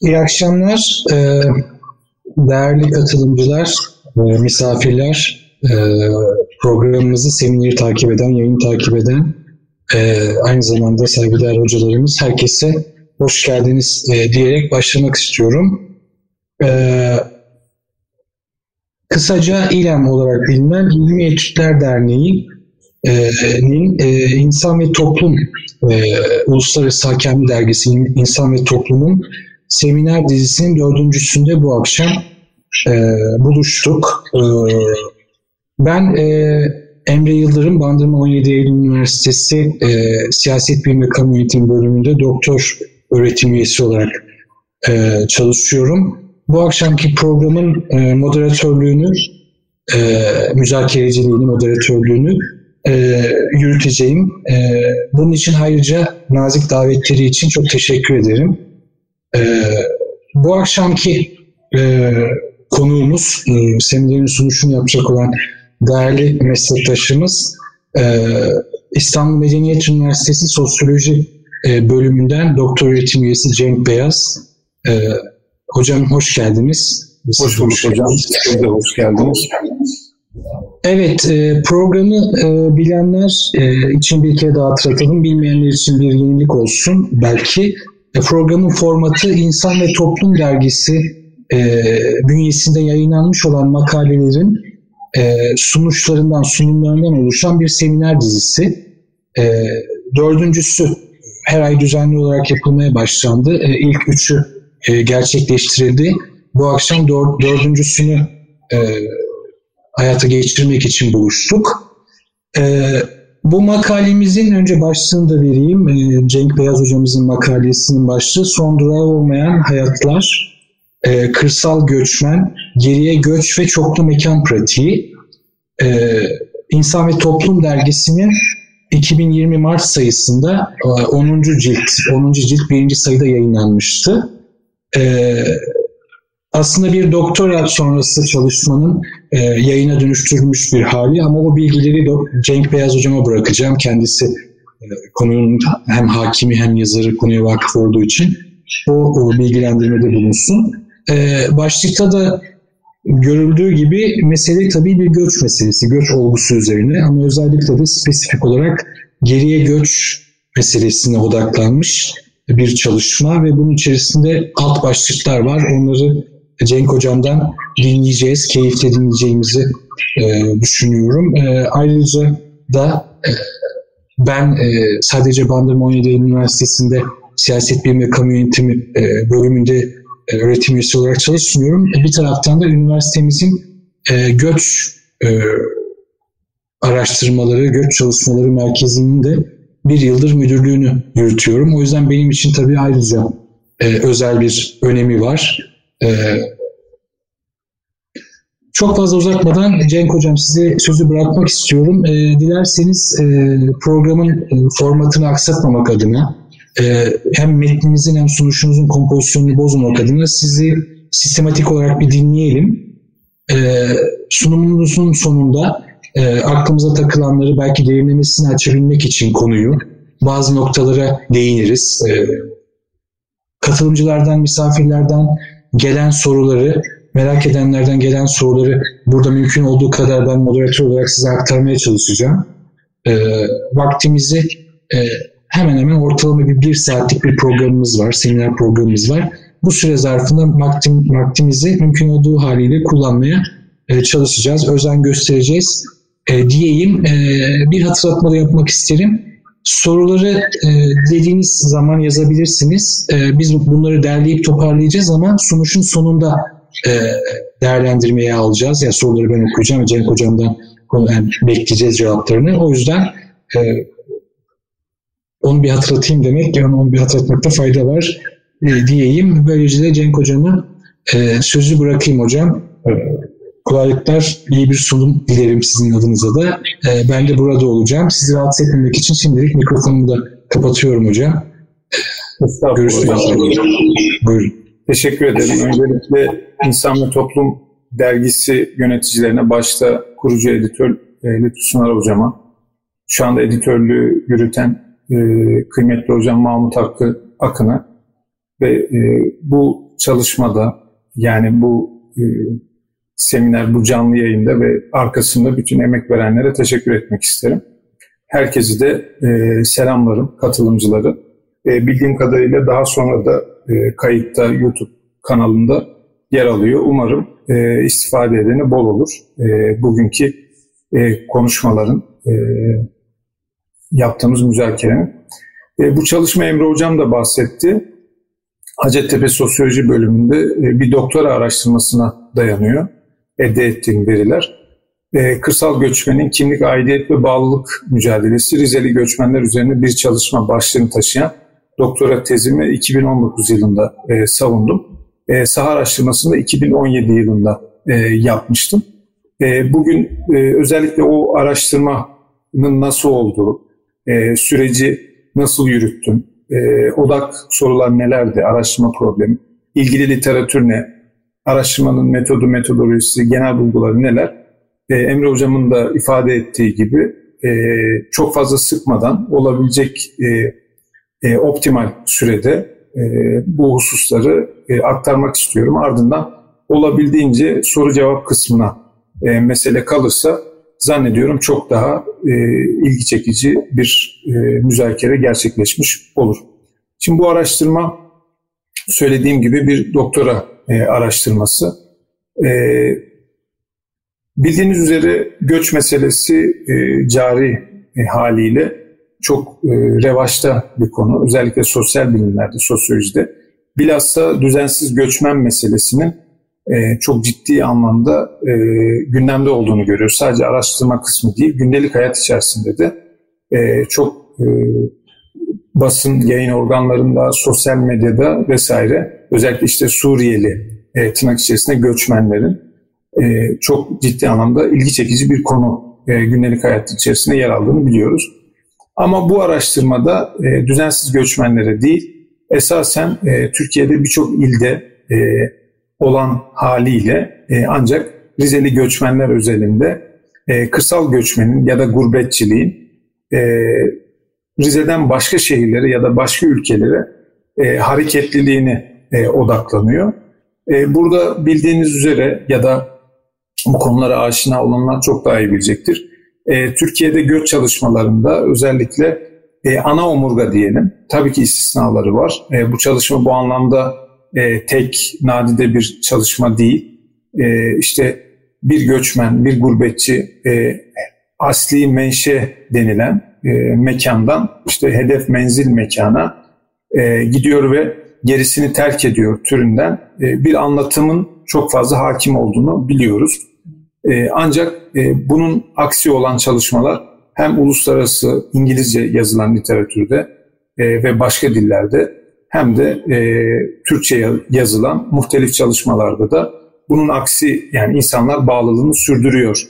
İyi akşamlar. Ee, değerli katılımcılar, e, misafirler, e, programımızı, semineri takip eden, yayını takip eden, e, aynı zamanda saygıdeğer hocalarımız, herkese hoş geldiniz diyerek başlamak istiyorum. Kısaca İLEM olarak bilinen İlmi Etütler Derneği'nin İnsan ve Toplum Uluslararası Hakemli Dergisi İnsan ve Toplum'un seminer dizisinin dördüncüsünde bu akşam e, buluştuk. E, ben e, Emre Yıldırım, Bandırma 17 Eylül Üniversitesi e, Siyaset Bilimi Kamu Yönetimi bölümünde doktor öğretim üyesi olarak e, çalışıyorum. Bu akşamki programın e, moderatörlüğünü, e, müzakereciliğini, moderatörlüğünü e, yürüteceğim. E, bunun için ayrıca nazik davetleri için çok teşekkür ederim. E, bu akşamki e, konuğumuz, e, seminerin sunuşunu yapacak olan değerli meslektaşımız e, İstanbul Medeniyet Üniversitesi Sosyoloji e, bölümünden doktor öğretim üyesi Cenk Beyaz. E, hocam hoş geldiniz. Hoş bulduk hocam. Siz de hoş geldiniz. Evet, e, programı e, bilenler e, için bir kere daha hatırlatalım. Bilmeyenler için bir yenilik olsun belki. E, programın formatı İnsan ve Toplum Dergisi e, bünyesinde yayınlanmış olan makalelerin e, sunuşlarından, sunumlarından oluşan bir seminer dizisi. E, dördüncüsü her ay düzenli olarak yapılmaya başlandı. E, ilk üçü e, gerçekleştirildi. Bu akşam dör, dördüncüsünü e, hayata geçirmek için buluştuk. E, bu makalemizin önce başlığını da vereyim. Ee, Cenk Beyaz hocamızın makalesinin başlığı Son durağı olmayan hayatlar, e, kırsal göçmen, geriye göç ve çoklu mekan pratiği. E, İnsan ve Toplum dergisinin 2020 Mart sayısında 10. E, cilt, 10. cilt birinci sayıda yayınlanmıştı. Aslında bir doktora sonrası çalışmanın e, yayına dönüştürülmüş bir hali ama o bilgileri de Cenk Beyaz hocama bırakacağım. Kendisi e, konunun hem hakimi hem yazarı konuya vakıf olduğu için o, o bilgilendirmede bulunsun. E, başlıkta da görüldüğü gibi mesele tabii bir göç meselesi, göç olgusu üzerine ama özellikle de spesifik olarak geriye göç meselesine odaklanmış bir çalışma ve bunun içerisinde alt başlıklar var. Onları Cenk Hocam'dan dinleyeceğiz, keyifle dinleyeceğimizi e, düşünüyorum. E, ayrıca da e, ben e, sadece Bandırma 17 Üniversitesi'nde siyaset bilimi ve kamu yönetimi e, bölümünde e, öğretim üyesi olarak çalışmıyorum. E, bir taraftan da üniversitemizin e, göç e, araştırmaları, göç çalışmaları merkezinin de bir yıldır müdürlüğünü yürütüyorum. O yüzden benim için tabii ayrıca e, özel bir önemi var. Ee, çok fazla uzatmadan Cenk Hocam size sözü bırakmak istiyorum. E, dilerseniz e, programın e, formatını aksatmamak adına e, hem metninizin hem sunuşunuzun kompozisyonunu bozmamak adına sizi sistematik olarak bir dinleyelim. E, sunumunuzun sonunda e, aklımıza takılanları belki derinlemesine açabilmek için konuyu bazı noktalara değiniriz. E, katılımcılardan, misafirlerden gelen soruları, merak edenlerden gelen soruları burada mümkün olduğu kadar ben moderatör olarak size aktarmaya çalışacağım. E, vaktimizi e, hemen hemen ortalama bir bir saatlik bir programımız var, seminer programımız var. Bu süre zarfında vaktim, vaktimizi mümkün olduğu haliyle kullanmaya e, çalışacağız, özen göstereceğiz e, diyeyim. E, bir hatırlatma da yapmak isterim. Soruları e, dediğiniz zaman yazabilirsiniz. E, biz bunları derleyip toparlayacağız ama sunuşun sonunda e, değerlendirmeye alacağız. Yani soruları ben okuyacağım ve Cenk Hocam'dan yani bekleyeceğiz cevaplarını. O yüzden e, onu bir hatırlatayım demek, yani onu bir hatırlatmakta fayda var e, diyeyim. Böylece de Cenk Hocam'a e, sözü bırakayım hocam. E, kolaylıklar, iyi bir sunum dilerim sizin adınıza da. E, ben de burada olacağım. Sizi rahatsız etmemek için şimdilik mikrofonumu da kapatıyorum hocam. Görüşmek üzere. Buyurun. Teşekkür ederim. Öncelikle İnsan ve Toplum dergisi yöneticilerine başta kurucu editör e, Lütfü Sunar hocama, şu anda editörlüğü yürüten e, kıymetli hocam Mahmut Hakkı Akın'a ve e, bu çalışmada yani bu e, seminer, bu canlı yayında ve arkasında bütün emek verenlere teşekkür etmek isterim. Herkesi de e, selamlarım, katılımcıları. E, bildiğim kadarıyla daha sonra da e, kayıtta YouTube kanalında yer alıyor. Umarım e, istifade edeni bol olur. E, bugünkü e, konuşmaların, e, yaptığımız müzakerenin. E, bu çalışma Emre Hocam da bahsetti. Hacettepe Sosyoloji bölümünde e, bir doktora araştırmasına dayanıyor. Elde ettiğim veriler. E, kırsal göçmenin kimlik, aidiyet ve bağlılık mücadelesi Rizeli göçmenler üzerine bir çalışma başlığını taşıyan doktora tezimi 2019 yılında e, savundum. E, saha araştırmasını da 2017 yılında e, yapmıştım. E, bugün e, özellikle o araştırmanın nasıl olduğu, e, süreci nasıl yürüttün, e, odak sorular nelerdi, araştırma problemi, ilgili literatür ne, araştırmanın metodu, metodolojisi, genel bulguları neler, e, Emre Hocam'ın da ifade ettiği gibi e, çok fazla sıkmadan olabilecek e, e, optimal sürede e, bu hususları e, aktarmak istiyorum. Ardından olabildiğince soru cevap kısmına e, mesele kalırsa zannediyorum çok daha e, ilgi çekici bir e, müzakere gerçekleşmiş olur. Şimdi bu araştırma söylediğim gibi bir doktora e, araştırması. E, bildiğiniz üzere göç meselesi e, cari e, haliyle çok e, revaçta bir konu. Özellikle sosyal bilimlerde, sosyolojide. Bilhassa düzensiz göçmen meselesinin e, çok ciddi anlamda e, gündemde olduğunu görüyoruz. Sadece araştırma kısmı değil, gündelik hayat içerisinde de e, çok e, basın, yayın organlarında, sosyal medyada vesaire özellikle işte Suriyeli e, tırnak içerisinde göçmenlerin e, çok ciddi anlamda ilgi çekici bir konu e, gündelik hayat içerisinde yer aldığını biliyoruz. Ama bu araştırmada e, düzensiz göçmenlere değil, esasen e, Türkiye'de birçok ilde e, olan haliyle e, ancak Rizeli göçmenler özelinde e, kırsal göçmenin ya da gurbetçiliğin e, Rize'den başka şehirlere ya da başka ülkelere e, hareketliliğini e, odaklanıyor. E, burada bildiğiniz üzere ya da bu konulara aşina olanlar çok daha iyi bilecektir. E, Türkiye'de göç çalışmalarında özellikle e, ana omurga diyelim. Tabii ki istisnaları var. E, bu çalışma bu anlamda e, tek nadide bir çalışma değil. E, işte bir göçmen, bir gurbetçi e, asli menşe denilen e, mekandan işte hedef menzil mekana e, gidiyor ve gerisini terk ediyor türünden e, bir anlatımın çok fazla hakim olduğunu biliyoruz. E, ancak e, bunun aksi olan çalışmalar hem uluslararası İngilizce yazılan literatürde ve başka dillerde hem de Türkçe yazılan muhtelif çalışmalarda da bunun aksi yani insanlar bağlılığını sürdürüyor.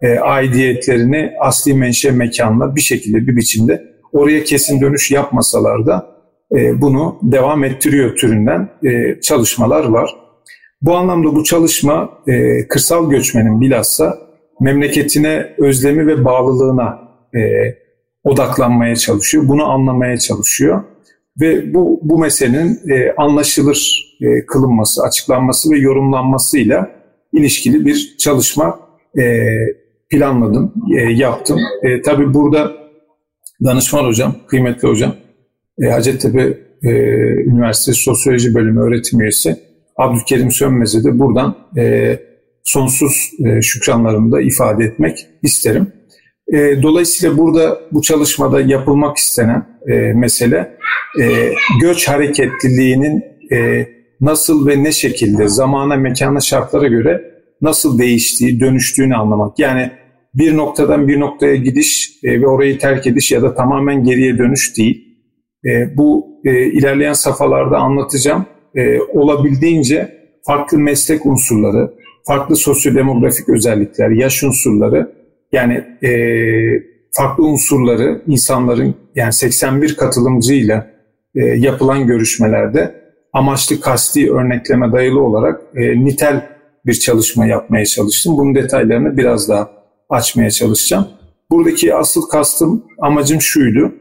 E, aidiyetlerini asli menşe mekanla bir şekilde bir biçimde oraya kesin dönüş yapmasalar da e, bunu devam ettiriyor türünden e, çalışmalar var. Bu anlamda bu çalışma e, kırsal göçmenin bilhassa memleketine özlemi ve bağlılığına odaklanmaya çalışıyor. Bunu anlamaya çalışıyor ve bu bu meselenin anlaşılır kılınması, açıklanması ve yorumlanmasıyla ilişkili bir çalışma planladım, yaptım. Tabii burada danışman hocam, kıymetli hocam, e, Hacettepe e, Üniversitesi Sosyoloji Bölümü öğretim üyesi Abdülkerim Sönmez'e de buradan e, sonsuz e, şükranlarımı da ifade etmek isterim. E, dolayısıyla burada bu çalışmada yapılmak istenen e, mesele e, göç hareketliliğinin e, nasıl ve ne şekilde zamana, mekana, şartlara göre nasıl değiştiği, dönüştüğünü anlamak. Yani bir noktadan bir noktaya gidiş e, ve orayı terk ediş ya da tamamen geriye dönüş değil. E, bu e, ilerleyen safhalarda anlatacağım. E, olabildiğince farklı meslek unsurları, farklı sosyodemografik özellikler, yaş unsurları yani e, farklı unsurları insanların yani 81 katılımcıyla e, yapılan görüşmelerde amaçlı kasti örnekleme dayalı olarak e, nitel bir çalışma yapmaya çalıştım. Bunun detaylarını biraz daha açmaya çalışacağım. Buradaki asıl kastım, amacım şuydu.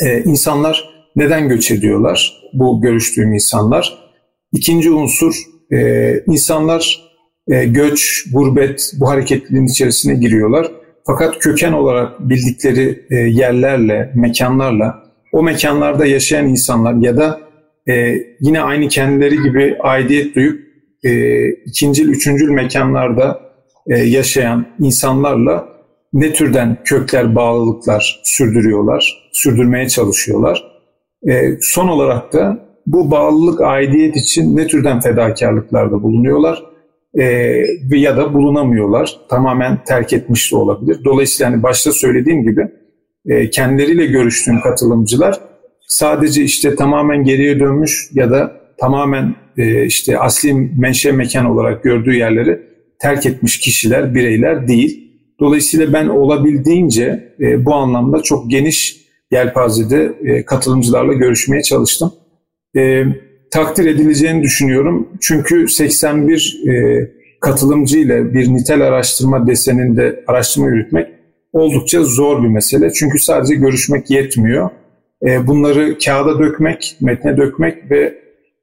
E, insanlar neden göç ediyorlar? Bu görüştüğüm insanlar. İkinci unsur e, insanlar e, göç, gurbet bu hareketliliğin içerisine giriyorlar. Fakat köken olarak bildikleri e, yerlerle, mekanlarla, o mekanlarda yaşayan insanlar ya da e, yine aynı kendileri gibi aidiyet duyup e, ikincil, üçüncül mekanlarda e, yaşayan insanlarla ne türden kökler, bağlılıklar sürdürüyorlar, sürdürmeye çalışıyorlar. E, son olarak da bu bağlılık, aidiyet için ne türden fedakarlıklarda bulunuyorlar e, ya da bulunamıyorlar. Tamamen terk etmiş de olabilir. Dolayısıyla hani başta söylediğim gibi e, kendileriyle görüştüğüm katılımcılar sadece işte tamamen geriye dönmüş ya da tamamen e, işte asli menşe mekan olarak gördüğü yerleri terk etmiş kişiler, bireyler değil. Dolayısıyla ben olabildiğince e, bu anlamda çok geniş yelpazede e, katılımcılarla görüşmeye çalıştım. E, takdir edileceğini düşünüyorum. Çünkü 81 e, katılımcı ile bir nitel araştırma deseninde araştırma yürütmek oldukça zor bir mesele. Çünkü sadece görüşmek yetmiyor. E, bunları kağıda dökmek, metne dökmek ve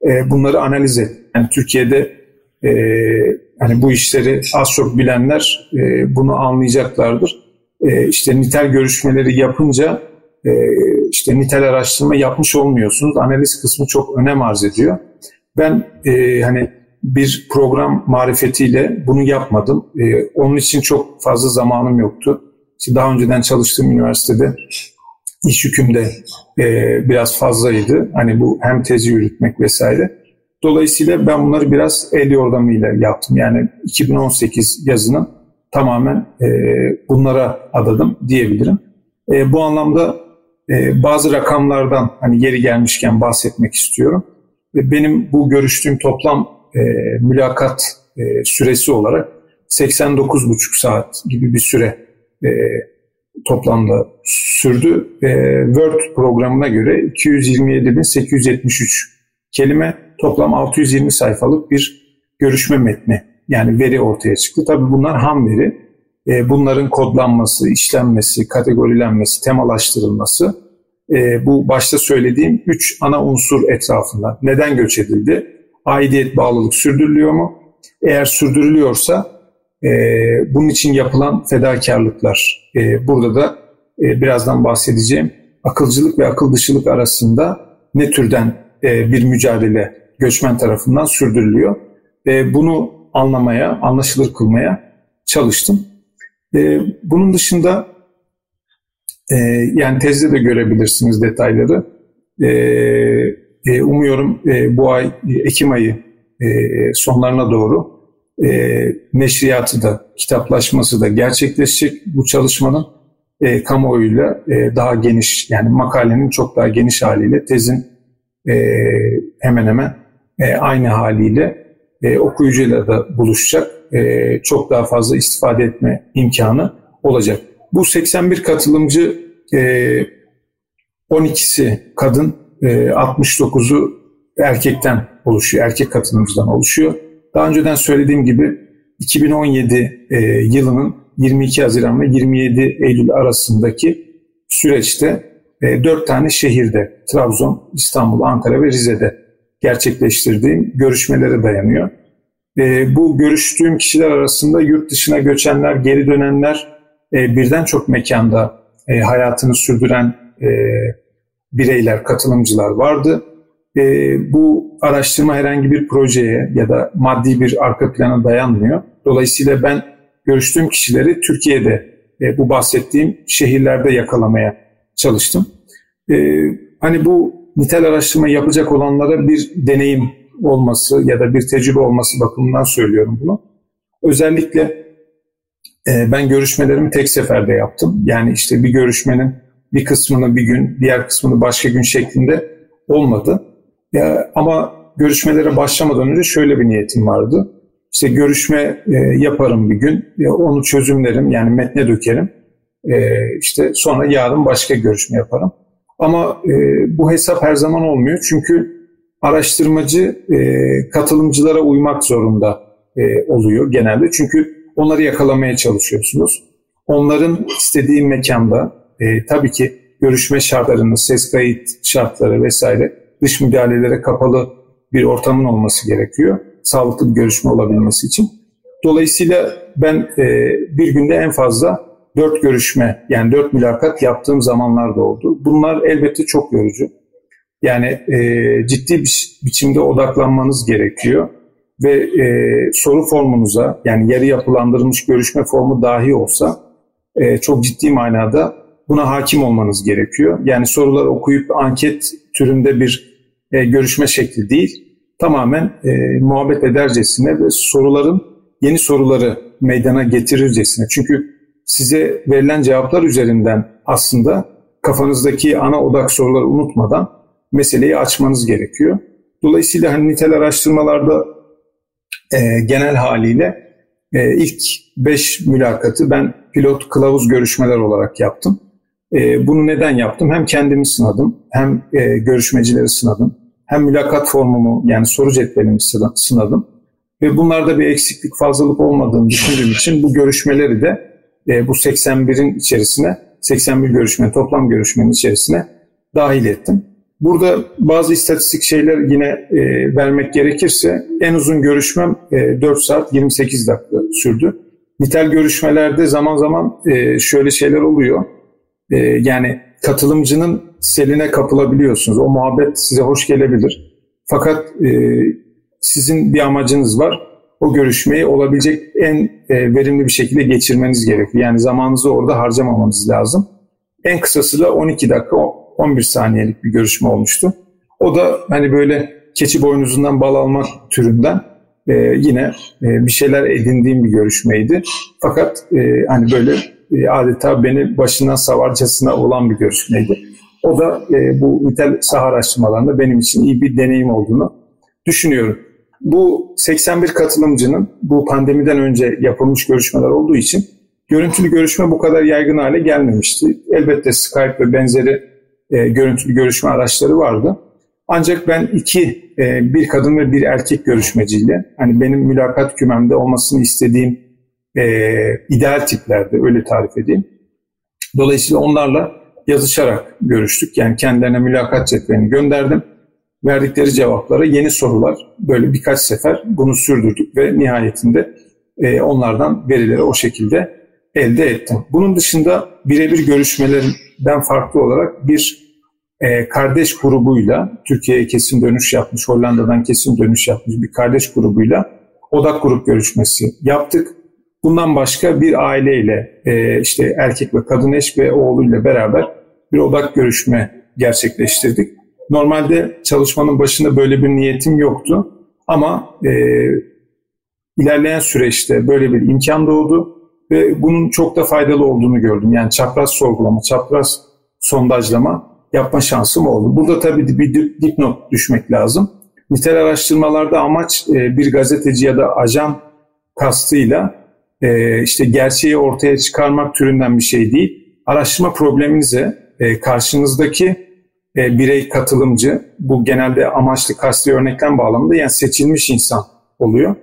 e, bunları analiz et. Yani Türkiye'de e, hani bu işleri az çok bilenler e, bunu anlayacaklardır. E, işte nitel görüşmeleri yapınca e, işte nitel araştırma yapmış olmuyorsunuz. Analiz kısmı çok önem arz ediyor. Ben e, hani bir program marifetiyle bunu yapmadım. E, onun için çok fazla zamanım yoktu. İşte daha önceden çalıştığım üniversitede iş yüküm de e, biraz fazlaydı. Hani bu hem tezi yürütmek vesaire. Dolayısıyla ben bunları biraz el yordamıyla yaptım. Yani 2018 yazının tamamen e, bunlara adadım diyebilirim. E, bu anlamda e, bazı rakamlardan hani yeri gelmişken bahsetmek istiyorum. Benim bu görüştüğüm toplam e, mülakat e, süresi olarak 89,5 saat gibi bir süre e, toplamda sürdü. Word programına göre 227.873 kelime toplam 620 sayfalık bir görüşme metni yani veri ortaya çıktı. Tabii bunlar ham veri. E, bunların kodlanması, işlenmesi, kategorilenmesi, temalaştırılması e, bu başta söylediğim üç ana unsur etrafında. Neden göç edildi? Aidiyet bağlılık sürdürülüyor mu? Eğer sürdürülüyorsa e, bunun için yapılan fedakarlıklar. Burada da birazdan bahsedeceğim. Akılcılık ve akıl dışılık arasında ne türden bir mücadele göçmen tarafından sürdürülüyor. E, bunu anlamaya, anlaşılır kılmaya çalıştım. E, bunun dışında e, yani tezde de görebilirsiniz detayları. E, e, umuyorum e, bu ay Ekim ayı e, sonlarına doğru e, neşriyatı da kitaplaşması da gerçekleşecek bu çalışmanın e, kamuoyuyla e, daha geniş yani makalenin çok daha geniş haliyle tezin e, hemen hemen e, aynı haliyle e, okuyucuyla da buluşacak. E, çok daha fazla istifade etme imkanı olacak. Bu 81 katılımcı e, 12'si kadın, e, 69'u erkekten oluşuyor, erkek katılımcıdan oluşuyor. Daha önceden söylediğim gibi 2017 e, yılının 22 Haziran ve 27 Eylül arasındaki süreçte e, 4 tane şehirde, Trabzon, İstanbul, Ankara ve Rize'de gerçekleştirdiğim görüşmelere dayanıyor. E, bu görüştüğüm kişiler arasında yurt dışına göçenler, geri dönenler, e, birden çok mekanda e, hayatını sürdüren e, bireyler, katılımcılar vardı. E, bu araştırma herhangi bir projeye ya da maddi bir arka plana dayanmıyor. Dolayısıyla ben görüştüğüm kişileri Türkiye'de e, bu bahsettiğim şehirlerde yakalamaya çalıştım. E, hani bu nitel araştırma yapacak olanlara bir deneyim olması ya da bir tecrübe olması bakımından söylüyorum bunu. Özellikle e, ben görüşmelerimi tek seferde yaptım. Yani işte bir görüşmenin bir kısmını bir gün, diğer kısmını başka gün şeklinde olmadı. Ya, ama görüşmelere başlamadan önce şöyle bir niyetim vardı. İşte görüşme e, yaparım bir gün, e, onu çözümlerim yani metne dökerim. E, işte sonra yarın başka görüşme yaparım. Ama e, bu hesap her zaman olmuyor çünkü araştırmacı e, katılımcılara uymak zorunda e, oluyor genelde. Çünkü onları yakalamaya çalışıyorsunuz. Onların istediği mekanda e, tabii ki görüşme şartlarını, ses kayıt şartları vesaire dış müdahalelere kapalı bir ortamın olması gerekiyor. Sağlıklı bir görüşme olabilmesi için. Dolayısıyla ben e, bir günde en fazla dört görüşme yani dört mülakat yaptığım zamanlar da oldu. Bunlar elbette çok yorucu. Yani e, ciddi bir biçimde odaklanmanız gerekiyor ve e, soru formunuza yani yarı yapılandırılmış görüşme formu dahi olsa e, çok ciddi manada buna hakim olmanız gerekiyor. Yani sorular okuyup anket türünde bir e, görüşme şekli değil. Tamamen e, muhabbet edercesine ve soruların yeni soruları meydana getirircesine. Çünkü size verilen cevaplar üzerinden aslında kafanızdaki ana odak soruları unutmadan meseleyi açmanız gerekiyor. Dolayısıyla hani nitel araştırmalarda e, genel haliyle e, ilk 5 mülakatı ben pilot kılavuz görüşmeler olarak yaptım. E, bunu neden yaptım? Hem kendimi sınadım, hem e, görüşmecileri sınadım, hem mülakat formumu yani soru cetvelimi sınadım. Ve bunlarda bir eksiklik, fazlalık olmadığını düşündüğüm için bu görüşmeleri de e, bu 81'in içerisine, 81 görüşmenin toplam görüşmenin içerisine dahil ettim. Burada bazı istatistik şeyler yine e, vermek gerekirse en uzun görüşmem e, 4 saat 28 dakika sürdü. Nitel görüşmelerde zaman zaman e, şöyle şeyler oluyor. E, yani katılımcının seline kapılabiliyorsunuz. O muhabbet size hoş gelebilir. Fakat e, sizin bir amacınız var. O görüşmeyi olabilecek en e, verimli bir şekilde geçirmeniz gerekiyor. Yani zamanınızı orada harcamamanız lazım. En kısası da 12 dakika 11 saniyelik bir görüşme olmuştu. O da hani böyle keçi boynuzundan bal almak türünden e, yine e, bir şeyler edindiğim bir görüşmeydi. Fakat e, hani böyle e, adeta beni başından savarcasına olan bir görüşmeydi. O da e, bu nitel saha araştırmalarında benim için iyi bir deneyim olduğunu düşünüyorum. Bu 81 katılımcının bu pandemiden önce yapılmış görüşmeler olduğu için görüntülü görüşme bu kadar yaygın hale gelmemişti. Elbette Skype ve benzeri e, görüntülü görüşme araçları vardı. Ancak ben iki, e, bir kadın ve bir erkek görüşmeciyle, hani benim mülakat kümemde olmasını istediğim e, ideal tiplerde, öyle tarif edeyim. Dolayısıyla onlarla yazışarak görüştük. Yani kendilerine mülakat cetvelini gönderdim. Verdikleri cevaplara yeni sorular, böyle birkaç sefer bunu sürdürdük ve nihayetinde e, onlardan verileri o şekilde elde ettim. Bunun dışında birebir görüşmelerden farklı olarak bir e, kardeş grubuyla Türkiye'ye kesin dönüş yapmış, Hollanda'dan kesin dönüş yapmış bir kardeş grubuyla odak grup görüşmesi yaptık. Bundan başka bir aileyle e, işte erkek ve kadın eş ve oğluyla beraber bir odak görüşme gerçekleştirdik. Normalde çalışmanın başında böyle bir niyetim yoktu ama e, ilerleyen süreçte böyle bir imkan doğdu ve bunun çok da faydalı olduğunu gördüm. Yani çapraz sorgulama, çapraz sondajlama yapma şansım oldu. Burada tabii bir dipnot düşmek lazım. Nitel araştırmalarda amaç e, bir gazeteci ya da ajan kastıyla e, işte gerçeği ortaya çıkarmak türünden bir şey değil. Araştırma probleminize e, karşınızdaki birey katılımcı, bu genelde amaçlı kasti örneklem bağlamında yani seçilmiş insan oluyor.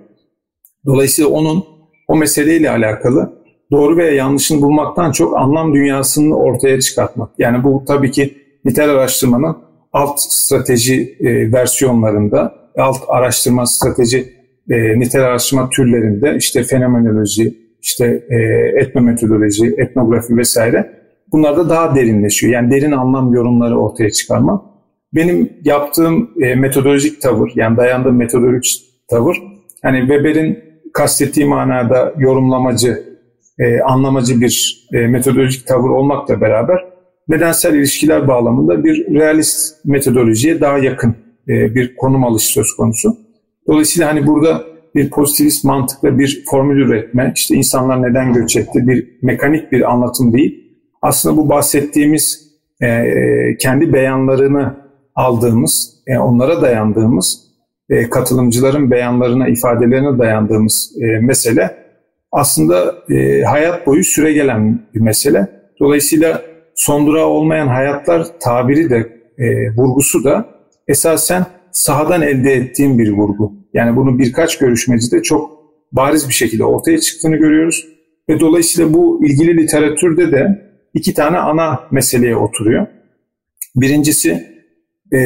Dolayısıyla onun o meseleyle alakalı doğru veya yanlışını bulmaktan çok anlam dünyasını ortaya çıkartmak. Yani bu tabii ki nitel araştırmanın alt strateji e, versiyonlarında, alt araştırma strateji e, nitel araştırma türlerinde işte fenomenoloji, işte e, etnometodoloji, etnografi vesaire bunlarda daha derinleşiyor. Yani derin anlam yorumları ortaya çıkarma. Benim yaptığım e, metodolojik tavır, yani dayandığım metodolojik tavır, hani Weber'in kastettiği manada yorumlamacı, e, anlamacı bir e, metodolojik tavır olmakla beraber nedensel ilişkiler bağlamında bir realist metodolojiye daha yakın e, bir konum alış söz konusu. Dolayısıyla hani burada bir pozitivist mantıkla bir formül üretme, işte insanlar neden göç etti, bir mekanik bir anlatım değil. Aslında bu bahsettiğimiz e, kendi beyanlarını aldığımız, e, onlara dayandığımız, e, katılımcıların beyanlarına, ifadelerine dayandığımız e, mesele aslında e, hayat boyu süre gelen bir mesele. Dolayısıyla son durağı olmayan hayatlar tabiri de e, vurgusu da esasen sahadan elde ettiğim bir vurgu. Yani bunu birkaç görüşmecide çok bariz bir şekilde ortaya çıktığını görüyoruz. Ve dolayısıyla bu ilgili literatürde de iki tane ana meseleye oturuyor. Birincisi e,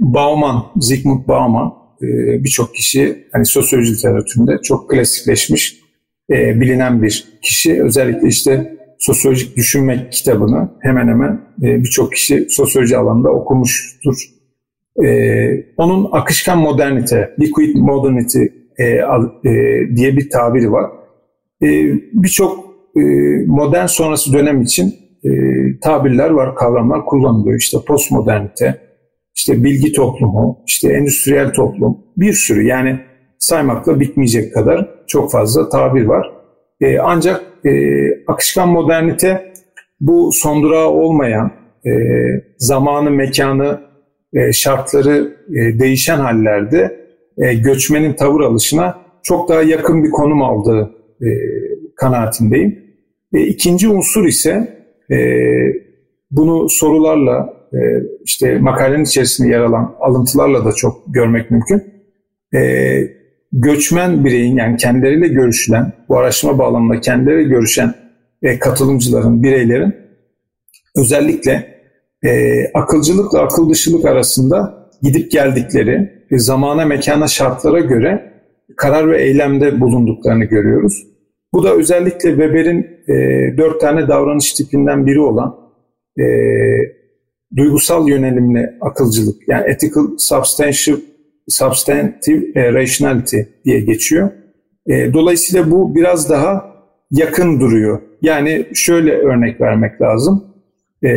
Bauman, Zygmunt Bauman, e, birçok kişi hani sosyoloji literatüründe çok klasikleşmiş e, bilinen bir kişi. Özellikle işte sosyolojik düşünmek kitabını hemen hemen e, birçok kişi sosyoloji alanında okumuştur. E, onun akışkan modernite, liquid modernity e, e, diye bir tabiri var. E, birçok e, modern sonrası dönem için e, tabirler var, kavramlar kullanılıyor. İşte postmodernite, işte bilgi toplumu, işte endüstriyel toplum, bir sürü yani saymakla bitmeyecek kadar çok fazla tabir var. E, ancak e, akışkan modernite bu son olmayan, e, zamanı, mekanı, e, şartları e, değişen hallerde e, göçmenin tavır alışına çok daha yakın bir konum aldığı e, kanaatindeyim. E, ikinci unsur ise e, bunu sorularla, e, işte makalenin içerisinde yer alan alıntılarla da çok görmek mümkün. E, göçmen bireyin yani kendileriyle görüşülen, bu araştırma bağlamında kendileriyle görüşen e, katılımcıların, bireylerin özellikle e, akılcılıkla akıl dışılık arasında gidip geldikleri, e, zamana, mekana, şartlara göre karar ve eylemde bulunduklarını görüyoruz. Bu da özellikle Weber'in e, dört tane davranış tipinden biri olan e, duygusal yönelimli akılcılık, yani ethical substantive, substantive e, rationality diye geçiyor. E, dolayısıyla bu biraz daha yakın duruyor. Yani şöyle örnek vermek lazım. E,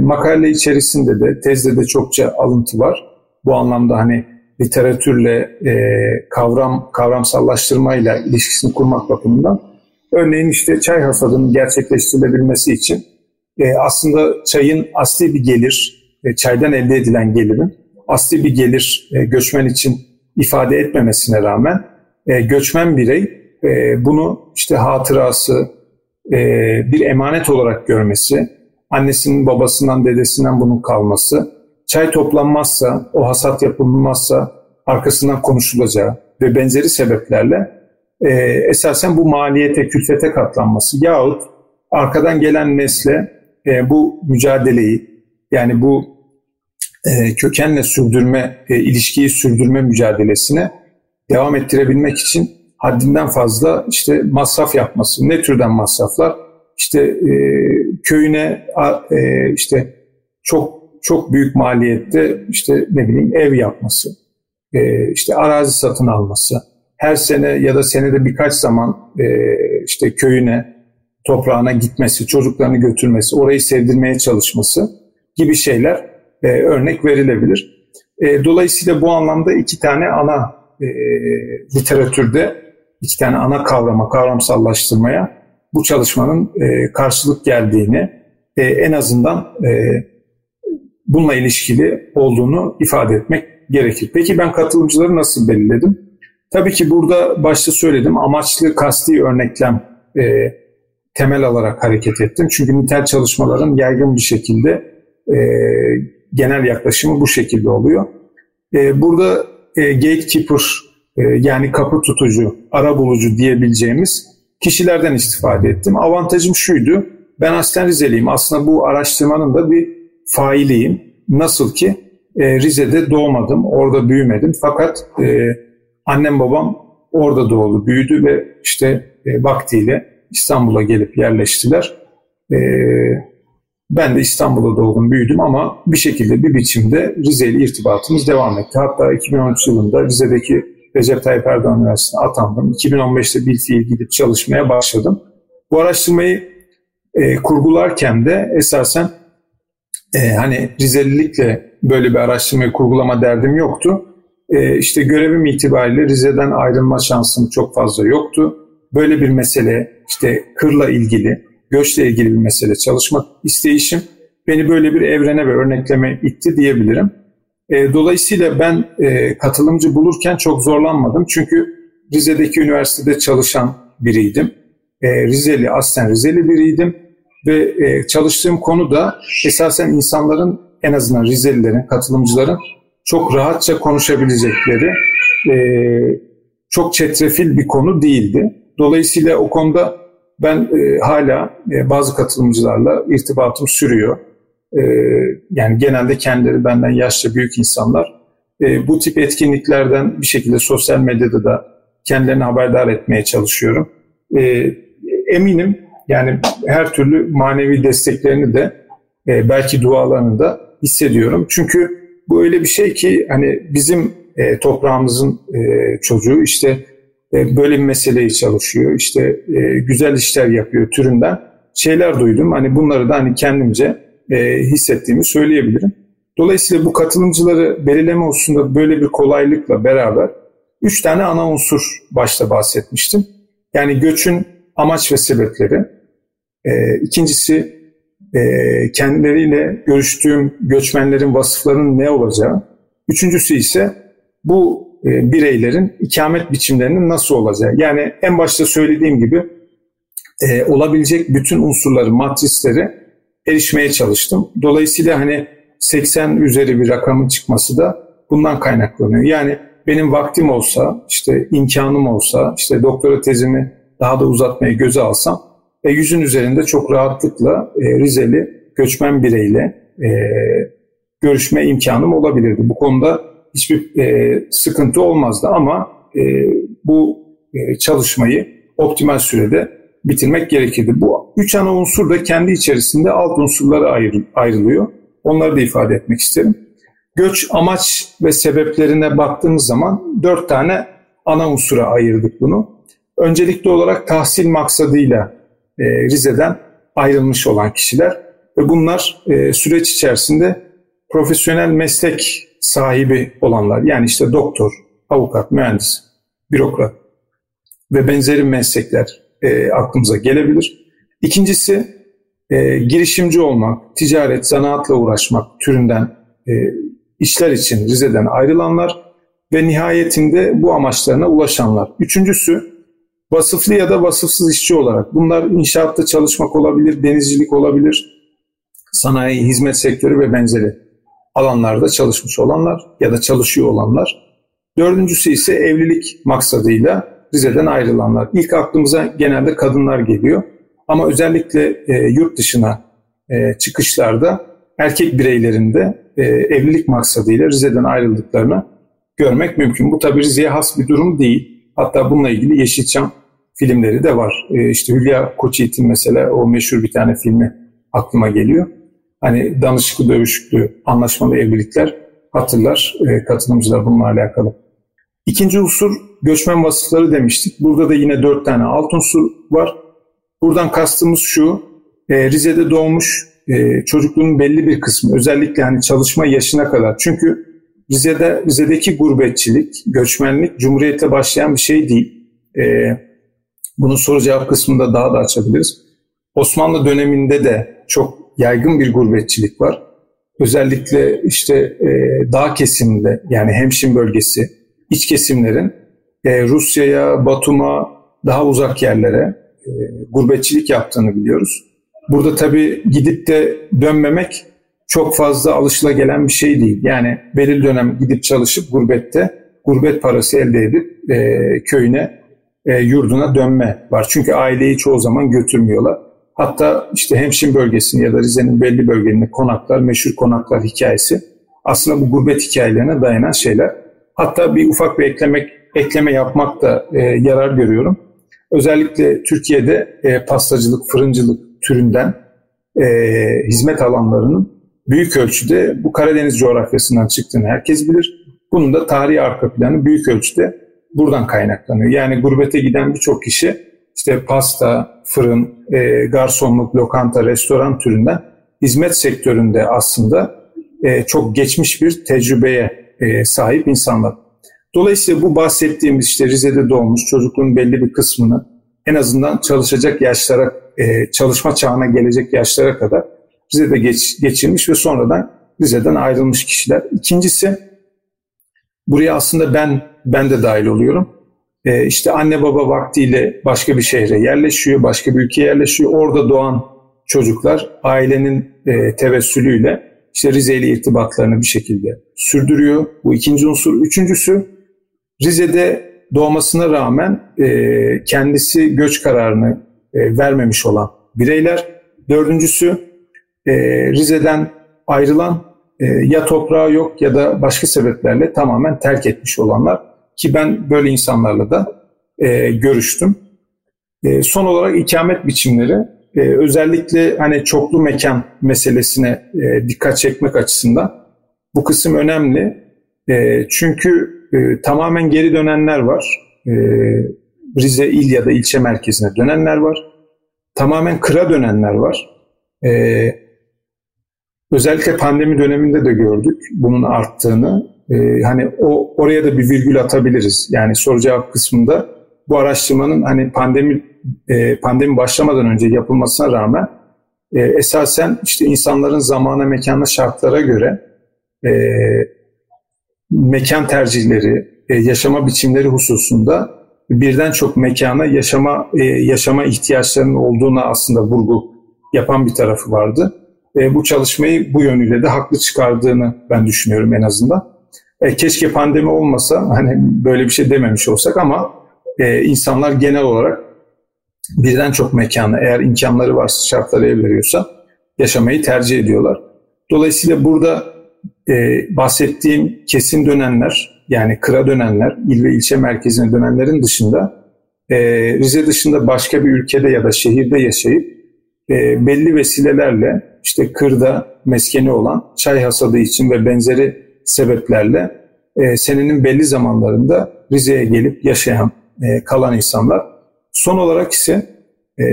makale içerisinde de, tezde de çokça alıntı var. Bu anlamda hani literatürle e, kavram kavramsallaştırmayla ilişkisini kurmak bakımından Örneğin işte çay hasadının gerçekleştirilebilmesi için aslında çayın asli bir gelir, çaydan elde edilen gelirin asli bir gelir e, göçmen için ifade etmemesine rağmen e, göçmen birey e, bunu işte hatırası, e, bir emanet olarak görmesi, annesinin babasından dedesinden bunun kalması, çay toplanmazsa, o hasat yapılmazsa arkasından konuşulacağı ve benzeri sebeplerle e, esasen bu maliyete, külfete katlanması yahut arkadan gelen nesle e, bu mücadeleyi yani bu e, kökenle sürdürme, e, ilişkiyi sürdürme mücadelesine devam ettirebilmek için haddinden fazla işte masraf yapması. Ne türden masraflar? İşte e, köyüne e, işte çok çok büyük maliyette işte ne bileyim ev yapması, işte arazi satın alması, her sene ya da senede birkaç zaman işte köyüne, toprağına gitmesi, çocuklarını götürmesi, orayı sevdirmeye çalışması gibi şeyler e, örnek verilebilir. E, dolayısıyla bu anlamda iki tane ana e, literatürde iki tane ana kavrama, kavramsallaştırmaya bu çalışmanın e, karşılık geldiğini e, en azından e, bununla ilişkili olduğunu ifade etmek gerekir. Peki ben katılımcıları nasıl belirledim? Tabii ki burada başta söyledim amaçlı kasti örneklem e, temel alarak hareket ettim. Çünkü nitel çalışmaların yaygın bir şekilde e, genel yaklaşımı bu şekilde oluyor. E, burada e, gatekeeper e, yani kapı tutucu, ara bulucu diyebileceğimiz kişilerden istifade ettim. Avantajım şuydu. Ben aslen Rizeliyim. Aslında bu araştırmanın da bir failiyim. Nasıl ki Rize'de doğmadım, orada büyümedim. Fakat Annem babam orada doğdu, büyüdü ve işte vaktiyle İstanbul'a gelip yerleştiler. Ben de İstanbul'da doğdum, büyüdüm ama bir şekilde bir biçimde Rize ile irtibatımız devam etti. Hatta 2013 yılında Rize'deki Recep Tayyip Erdoğan Üniversitesi'ne atandım. 2015'te bir fiil gidip çalışmaya başladım. Bu araştırmayı e, kurgularken de esasen e, hani Rizelilikle böyle bir araştırmayı kurgulama derdim yoktu. E, işte görevim itibariyle Rize'den ayrılma şansım çok fazla yoktu. Böyle bir mesele işte kırla ilgili, göçle ilgili bir mesele çalışmak isteyişim beni böyle bir evrene ve örnekleme itti diyebilirim. E, dolayısıyla ben e, katılımcı bulurken çok zorlanmadım. Çünkü Rize'deki üniversitede çalışan biriydim. E, Rizeli, aslen Rizeli biriydim. Ve e, çalıştığım konu da esasen insanların en azından Rizelilerin, katılımcıların çok rahatça konuşabilecekleri e, çok çetrefil bir konu değildi. Dolayısıyla o konuda ben e, hala e, bazı katılımcılarla irtibatım sürüyor. E, yani genelde kendileri benden yaşça büyük insanlar. e, bu tip etkinliklerden bir şekilde sosyal medyada da kendilerini haberdar etmeye çalışıyorum. E, eminim yani her türlü manevi desteklerini de e, belki dualarını da hissediyorum. Çünkü bu öyle bir şey ki hani bizim e, toprağımızın e, çocuğu işte böyle bir meseleyi çalışıyor, işte e, güzel işler yapıyor türünden şeyler duydum. Hani bunları da hani kendimce e, hissettiğimi söyleyebilirim. Dolayısıyla bu katılımcıları belirleme hususunda böyle bir kolaylıkla beraber üç tane ana unsur başta bahsetmiştim. Yani göçün amaç ve sebepleri. E, ikincisi e, kendileriyle görüştüğüm göçmenlerin vasıflarının ne olacağı. Üçüncüsü ise bu e, bireylerin ikamet biçimlerinin nasıl olacağı. Yani en başta söylediğim gibi e, olabilecek bütün unsurları, matrisleri erişmeye çalıştım. Dolayısıyla hani 80 üzeri bir rakamın çıkması da bundan kaynaklanıyor. Yani benim vaktim olsa, işte imkanım olsa, işte doktora tezimi daha da uzatmayı göze alsam ve yüzün üzerinde çok rahatlıkla e, Rizeli göçmen bireyle e, görüşme imkanım olabilirdi. Bu konuda hiçbir e, sıkıntı olmazdı ama e, bu e, çalışmayı optimal sürede bitirmek gerekirdi. Bu üç ana unsur da kendi içerisinde alt unsurlara ayrı, ayrılıyor. Onları da ifade etmek isterim. Göç amaç ve sebeplerine baktığımız zaman dört tane ana unsura ayırdık bunu. Öncelikli olarak tahsil maksadıyla e, Rize'den ayrılmış olan kişiler ve bunlar e, süreç içerisinde profesyonel meslek sahibi olanlar yani işte doktor, avukat, mühendis, bürokrat ve benzeri meslekler e, aklımıza gelebilir. İkincisi e, girişimci olmak, ticaret, zanaatla uğraşmak türünden e, işler için Rize'den ayrılanlar ve nihayetinde bu amaçlarına ulaşanlar. Üçüncüsü vasıflı ya da vasıfsız işçi olarak. Bunlar inşaatta çalışmak olabilir, denizcilik olabilir, sanayi, hizmet sektörü ve benzeri alanlarda çalışmış olanlar ya da çalışıyor olanlar. Dördüncüsü ise evlilik maksadıyla Rize'den ayrılanlar. İlk aklımıza genelde kadınlar geliyor. Ama özellikle e, yurt dışına e, çıkışlarda erkek bireylerinde e, evlilik maksadıyla Rize'den ayrıldıklarını görmek mümkün. Bu tabi Rize'ye has bir durum değil. Hatta bununla ilgili Yeşilçam filmleri de var. E, işte Hülya Koçyiğit'in mesela o meşhur bir tane filmi aklıma geliyor. Hani danışıklı dövüşüklü anlaşmalı evlilikler hatırlar e, katılımcılar bununla alakalı. İkinci unsur göçmen vasıfları demiştik. Burada da yine dört tane alt unsur var. Buradan kastımız şu, e, Rize'de doğmuş e, çocukluğun belli bir kısmı özellikle hani çalışma yaşına kadar. Çünkü Rize'de Rize'deki gurbetçilik, göçmenlik Cumhuriyet'te başlayan bir şey değil. E, bunun soru cevap kısmında daha da açabiliriz. Osmanlı döneminde de çok yaygın bir gurbetçilik var. Özellikle işte e, dağ kesiminde yani Hemşin bölgesi, iç kesimlerin e, Rusya'ya, Batum'a, daha uzak yerlere e, gurbetçilik yaptığını biliyoruz. Burada tabii gidip de dönmemek çok fazla alışılagelen bir şey değil. Yani belirli dönem gidip çalışıp gurbette gurbet parası elde edip e, köyüne, e, yurduna dönme var. Çünkü aileyi çoğu zaman götürmüyorlar. Hatta işte Hemşin bölgesini ya da Rize'nin belli bölgelerinde konaklar, meşhur konaklar hikayesi aslında bu gurbet hikayelerine dayanan şeyler. Hatta bir ufak bir eklemek, ekleme yapmak da e, yarar görüyorum. Özellikle Türkiye'de e, pastacılık, fırıncılık türünden e, hizmet alanlarının büyük ölçüde bu Karadeniz coğrafyasından çıktığını herkes bilir. Bunun da tarihi arka planı büyük ölçüde buradan kaynaklanıyor. Yani gurbete giden birçok kişi işte pasta, fırın, e, garsonluk, lokanta, restoran türünden hizmet sektöründe aslında e, çok geçmiş bir tecrübeye e, sahip insanlar. Dolayısıyla bu bahsettiğimiz işte Rize'de doğmuş çocukluğun belli bir kısmını en azından çalışacak yaşlara, e, çalışma çağına gelecek yaşlara kadar Rize'de geç, geçirmiş ve sonradan Rize'den ayrılmış kişiler. İkincisi buraya aslında ben ben de dahil oluyorum. E, işte anne baba vaktiyle başka bir şehre yerleşiyor, başka bir ülkeye yerleşiyor. Orada doğan çocuklar ailenin e, tevessülüyle işte Rize ile irtibatlarını bir şekilde sürdürüyor. Bu ikinci unsur. Üçüncüsü Rize'de doğmasına rağmen e, kendisi göç kararını e, vermemiş olan bireyler. Dördüncüsü Rize'den ayrılan ya toprağı yok ya da başka sebeplerle tamamen terk etmiş olanlar ki ben böyle insanlarla da e, görüştüm. E, son olarak ikamet biçimleri e, özellikle hani çoklu mekan meselesine e, dikkat çekmek açısından bu kısım önemli. E, çünkü e, tamamen geri dönenler var. E, Rize il ya da ilçe merkezine dönenler var. Tamamen kıra dönenler var. E, özellikle pandemi döneminde de gördük bunun arttığını. E, hani o oraya da bir virgül atabiliriz. Yani soru cevap kısmında bu araştırmanın hani pandemi e, pandemi başlamadan önce yapılmasına rağmen e, esasen işte insanların zamana, mekana, şartlara göre e, mekan tercihleri, e, yaşama biçimleri hususunda birden çok mekana yaşama e, yaşama ihtiyaçlarının olduğuna aslında vurgu yapan bir tarafı vardı. E, bu çalışmayı bu yönüyle de haklı çıkardığını ben düşünüyorum en azından. E, keşke pandemi olmasa hani böyle bir şey dememiş olsak ama e, insanlar genel olarak birden çok mekana eğer imkanları varsa şartları el veriyorsa yaşamayı tercih ediyorlar. Dolayısıyla burada e, bahsettiğim kesin dönenler yani kıra dönenler, il ve ilçe merkezine dönenlerin dışında e, Rize dışında başka bir ülkede ya da şehirde yaşayıp e, belli vesilelerle işte kırda meskeni olan çay hasadı için ve benzeri sebeplerle e, senenin belli zamanlarında Rize'ye gelip yaşayan, e, kalan insanlar. Son olarak ise e,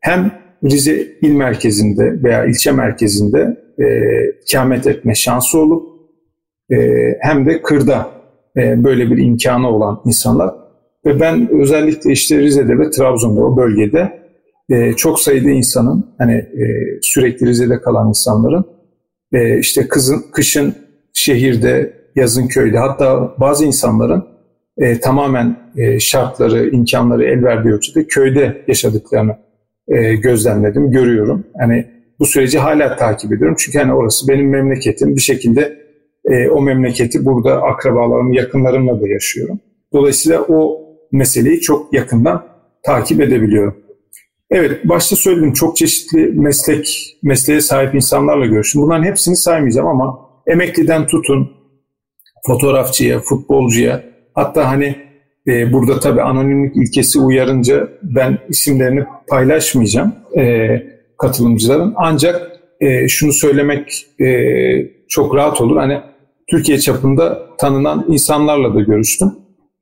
hem Rize il merkezinde veya ilçe merkezinde e, ikamet etme şansı olup e, hem de kırda e, böyle bir imkanı olan insanlar. Ve ben özellikle işte Rize'de ve Trabzon'da o bölgede e, çok sayıda insanın hani e, sürekli Rize'de kalan insanların e, işte kızın kışın şehirde, yazın köyde hatta bazı insanların e, tamamen e, şartları, imkanları el verdiği ölçüde köyde yaşadıklarını e, gözlemledim, görüyorum. Hani bu süreci hala takip ediyorum. Çünkü hani orası benim memleketim. Bir şekilde e, o memleketi burada akrabalarım, yakınlarımla da yaşıyorum. Dolayısıyla o meseleyi çok yakından takip edebiliyorum. Evet, başta söyledim çok çeşitli meslek mesleğe sahip insanlarla görüştüm. Bunların hepsini saymayacağım ama emekliden tutun fotoğrafçıya, futbolcuya, hatta hani e, burada tabii anonimlik ilkesi uyarınca ben isimlerini paylaşmayacağım e, katılımcıların. Ancak e, şunu söylemek e, çok rahat olur. Hani Türkiye çapında tanınan insanlarla da görüştüm.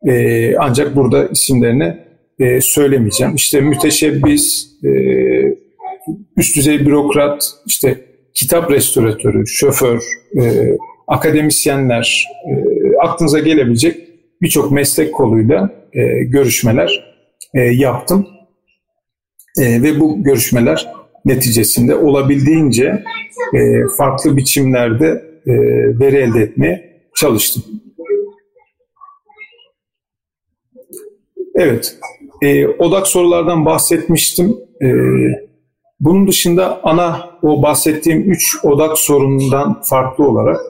E, ancak burada isimlerini e, söylemeyeceğim. İşte müteşebbis, e, üst düzey bürokrat, işte kitap restoratörü, şoför, e, akademisyenler, e, aklınıza gelebilecek birçok meslek koluyla e, görüşmeler e, yaptım. E, ve bu görüşmeler neticesinde olabildiğince e, farklı biçimlerde e, veri elde etmeye çalıştım. Evet, e, odak sorulardan bahsetmiştim. E, bunun dışında ana o bahsettiğim üç odak sorunundan farklı olarak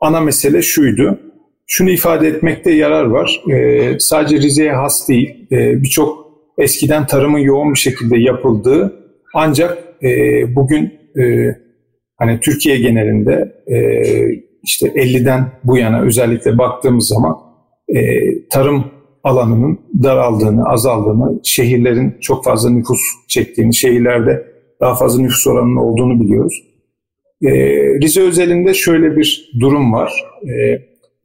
ana mesele şuydu. Şunu ifade etmekte yarar var. E, sadece Rize'ye has değil, e, birçok eskiden tarımın yoğun bir şekilde yapıldığı ancak e, bugün e, hani Türkiye genelinde e, işte 50'den bu yana özellikle baktığımız zaman e, tarım alanının daraldığını, azaldığını, şehirlerin çok fazla nüfus çektiğini, şehirlerde daha fazla nüfus oranının olduğunu biliyoruz. E, Rize özelinde şöyle bir durum var. E,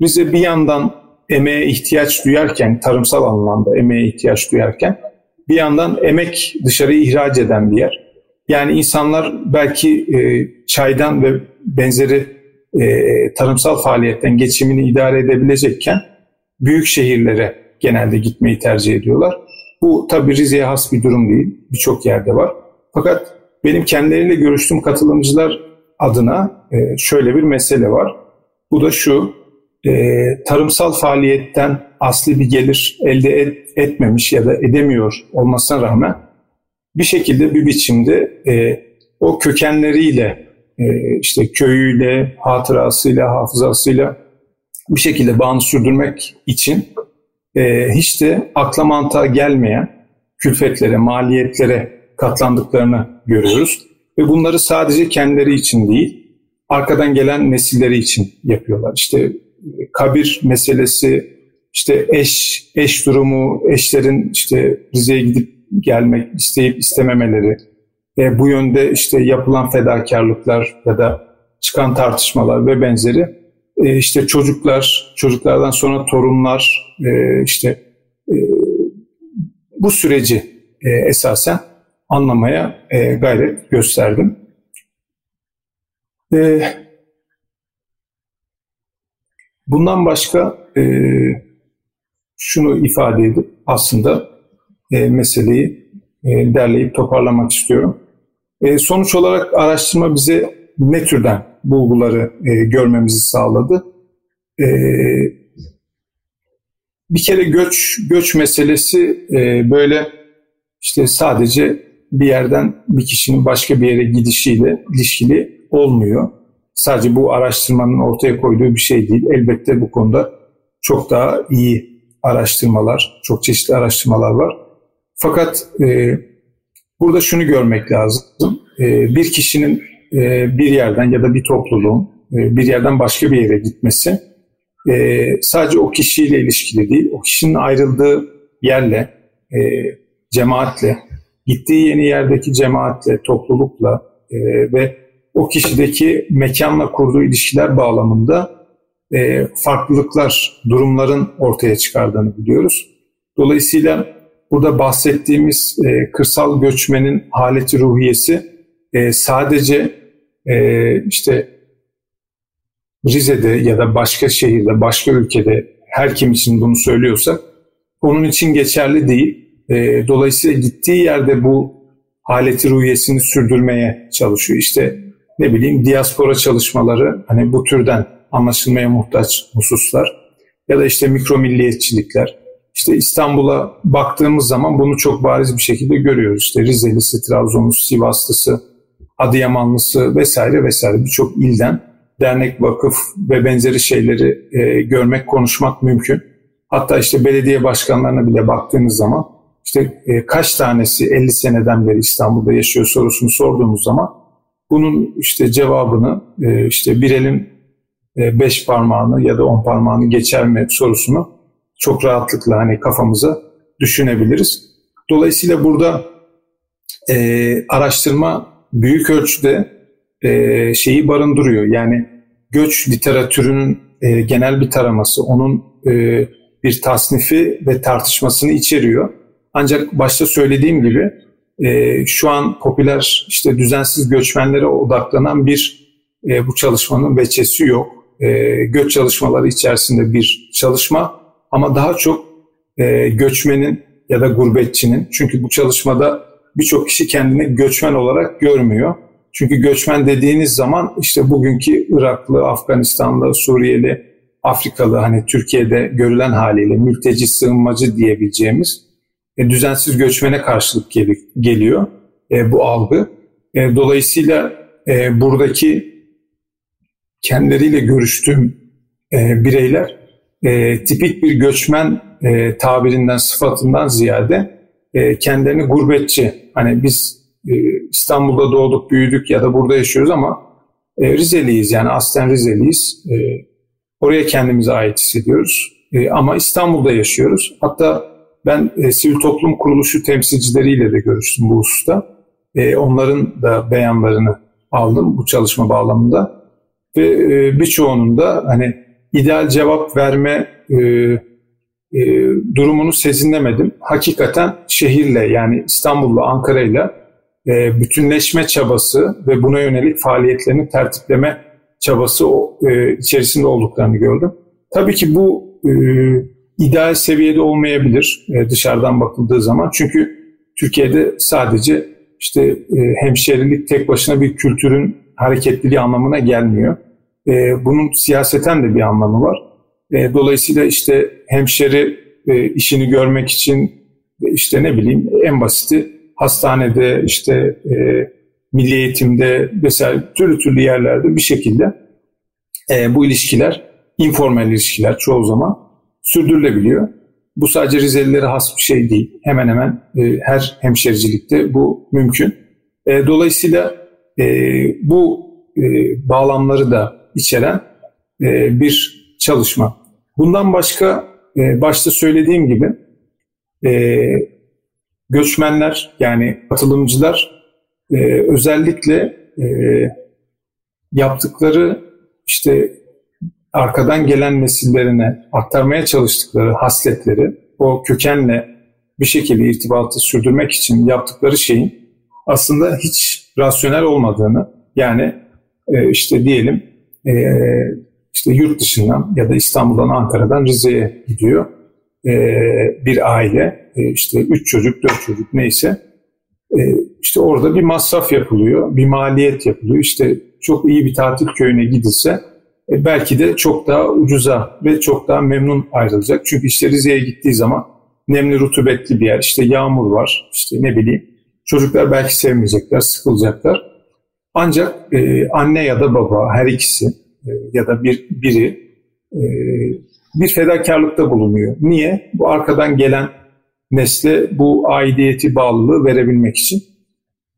Rize bir yandan emeğe ihtiyaç duyarken, tarımsal anlamda emeğe ihtiyaç duyarken bir yandan emek dışarıya ihraç eden bir yer. Yani insanlar belki e, çaydan ve benzeri e, tarımsal faaliyetten geçimini idare edebilecekken büyük şehirlere genelde gitmeyi tercih ediyorlar. Bu tabi Rize'ye has bir durum değil. Birçok yerde var. Fakat benim kendileriyle görüştüğüm katılımcılar adına e, şöyle bir mesele var. Bu da şu, e, tarımsal faaliyetten asli bir gelir elde et, etmemiş ya da edemiyor olmasına rağmen bir şekilde bir biçimde e, o kökenleriyle e, işte köyüyle, hatırasıyla, hafızasıyla bir şekilde bağını sürdürmek için e, hiç de akla mantığa gelmeyen külfetlere, maliyetlere katlandıklarını görüyoruz. Ve bunları sadece kendileri için değil, arkadan gelen nesilleri için yapıyorlar. İşte e, kabir meselesi, işte eş eş durumu, eşlerin işte Rize'ye gidip gelmek isteyip istememeleri, e, bu yönde işte yapılan fedakarlıklar ya da çıkan tartışmalar ve benzeri e, işte çocuklar, çocuklardan sonra torunlar e, işte e, bu süreci e, esasen anlamaya e, gayret gösterdim. E, bundan başka e, şunu ifade edip aslında e, meseleyi e, derleyip toparlamak istiyorum. E, sonuç olarak araştırma bize ne türden bulguları e, görmemizi sağladı? E, bir kere göç göç meselesi e, böyle işte sadece bir yerden bir kişinin başka bir yere gidişiyle ilişkili olmuyor. Sadece bu araştırmanın ortaya koyduğu bir şey değil. Elbette bu konuda çok daha iyi araştırmalar, çok çeşitli araştırmalar var. Fakat e, burada şunu görmek lazım. E, bir kişinin e, bir yerden ya da bir topluluğun e, bir yerden başka bir yere gitmesi e, sadece o kişiyle ilişkili değil, o kişinin ayrıldığı yerle, e, cemaatle, gittiği yeni yerdeki cemaatle, toplulukla e, ve o kişideki mekanla kurduğu ilişkiler bağlamında e, farklılıklar, durumların ortaya çıkardığını biliyoruz. Dolayısıyla burada bahsettiğimiz e, kırsal göçmenin haleti ruhiyesi e, sadece e, işte Rize'de ya da başka şehirde, başka ülkede her kim için bunu söylüyorsak onun için geçerli değil. E, dolayısıyla gittiği yerde bu haleti ruhiyesini sürdürmeye çalışıyor. İşte ne bileyim diaspora çalışmaları hani bu türden anlaşılmaya muhtaç hususlar ya da işte mikro milliyetçilikler. İşte İstanbul'a baktığımız zaman bunu çok bariz bir şekilde görüyoruz. İşte Rizelisi, Trabzonlusu, Sivaslısı, Adıyamanlısı vesaire vesaire birçok ilden dernek, vakıf ve benzeri şeyleri e, görmek, konuşmak mümkün. Hatta işte belediye başkanlarına bile baktığınız zaman işte e, kaç tanesi 50 seneden beri İstanbul'da yaşıyor sorusunu sorduğumuz zaman bunun işte cevabını e, işte bir elin e, beş parmağını ya da on parmağını geçer mi sorusunu çok rahatlıkla hani kafamıza düşünebiliriz. Dolayısıyla burada e, araştırma büyük ölçüde e, şeyi barındırıyor. Yani göç literatürünün e, genel bir taraması, onun e, bir tasnifi ve tartışmasını içeriyor. Ancak başta söylediğim gibi e, şu an popüler işte düzensiz göçmenlere odaklanan bir e, bu çalışmanın veçesi yok. E, göç çalışmaları içerisinde bir çalışma ama daha çok e, göçmenin ya da gurbetçinin çünkü bu çalışmada birçok kişi kendini göçmen olarak görmüyor. Çünkü göçmen dediğiniz zaman işte bugünkü Iraklı, Afganistanlı, Suriyeli, Afrikalı hani Türkiye'de görülen haliyle mülteci, sığınmacı diyebileceğimiz e, düzensiz göçmene karşılık gel- geliyor e, bu algı. E, dolayısıyla e, buradaki kendileriyle görüştüğüm e, bireyler e, tipik bir göçmen e, tabirinden, sıfatından ziyade e, kendilerini gurbetçi, hani biz e, İstanbul'da doğduk, büyüdük ya da burada yaşıyoruz ama e, Rizeliyiz yani aslen Rizeliyiz. E, oraya kendimize ait hissediyoruz. E, ama İstanbul'da yaşıyoruz. Hatta ben e, sivil toplum kuruluşu temsilcileriyle de görüştüm bu hususta. E, onların da beyanlarını aldım bu çalışma bağlamında. Ve e, birçoğunun da hani ideal cevap verme e, e, durumunu sezinlemedim. Hakikaten şehirle yani İstanbul'la Ankara'yla e, bütünleşme çabası ve buna yönelik faaliyetlerini tertipleme çabası e, içerisinde olduklarını gördüm. Tabii ki bu e, ideal seviyede olmayabilir e, dışarıdan bakıldığı zaman. Çünkü Türkiye'de sadece işte e, hemşerilik tek başına bir kültürün hareketliliği anlamına gelmiyor. E, bunun siyaseten de bir anlamı var. Dolayısıyla işte hemşeri işini görmek için işte ne bileyim en basiti hastanede işte milli eğitimde vesaire türlü türlü yerlerde bir şekilde bu ilişkiler informal ilişkiler çoğu zaman sürdürülebiliyor. Bu sadece Rizelilere has bir şey değil. Hemen hemen e, her hemşericilikte bu mümkün. E, dolayısıyla e, bu e, bağlamları da içeren e, bir çalışma. Bundan başka e, başta söylediğim gibi e, göçmenler yani katılımcılar e, özellikle e, yaptıkları işte arkadan gelen nesillerine aktarmaya çalıştıkları hasletleri o kökenle bir şekilde irtibatı sürdürmek için yaptıkları şeyin aslında hiç rasyonel olmadığını yani e, işte diyelim e, işte yurt dışından ya da İstanbul'dan Ankara'dan Rize'ye gidiyor e, bir aile e, işte üç çocuk dört çocuk neyse e, işte orada bir masraf yapılıyor bir maliyet yapılıyor. İşte çok iyi bir tatil köyüne gidilse belki de çok daha ucuza ve çok daha memnun ayrılacak çünkü işte Rize'ye gittiği zaman nemli rutubetli bir yer işte yağmur var işte ne bileyim çocuklar belki sevmeyecekler sıkılacaklar ancak e, anne ya da baba her ikisi e, ya da bir biri e, bir fedakarlıkta bulunuyor. Niye? Bu arkadan gelen nesle bu aidiyeti bağlılığı verebilmek için.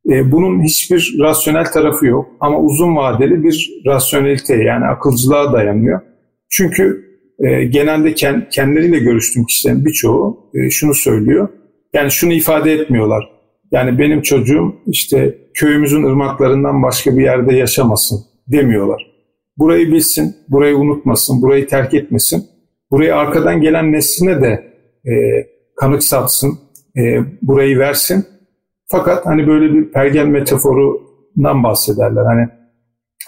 E, bunun hiçbir rasyonel tarafı yok ama uzun vadeli bir rasyonelite yani akılcılığa dayanıyor. Çünkü e, genelde kend, kendileriyle görüştüğüm kişilerin birçoğu e, şunu söylüyor. Yani şunu ifade etmiyorlar. Yani benim çocuğum işte köyümüzün ırmaklarından başka bir yerde yaşamasın demiyorlar. Burayı bilsin, burayı unutmasın, burayı terk etmesin. Burayı arkadan gelen nesline de e, kanıksatsın, e, burayı versin. Fakat hani böyle bir pergel metaforundan bahsederler. Hani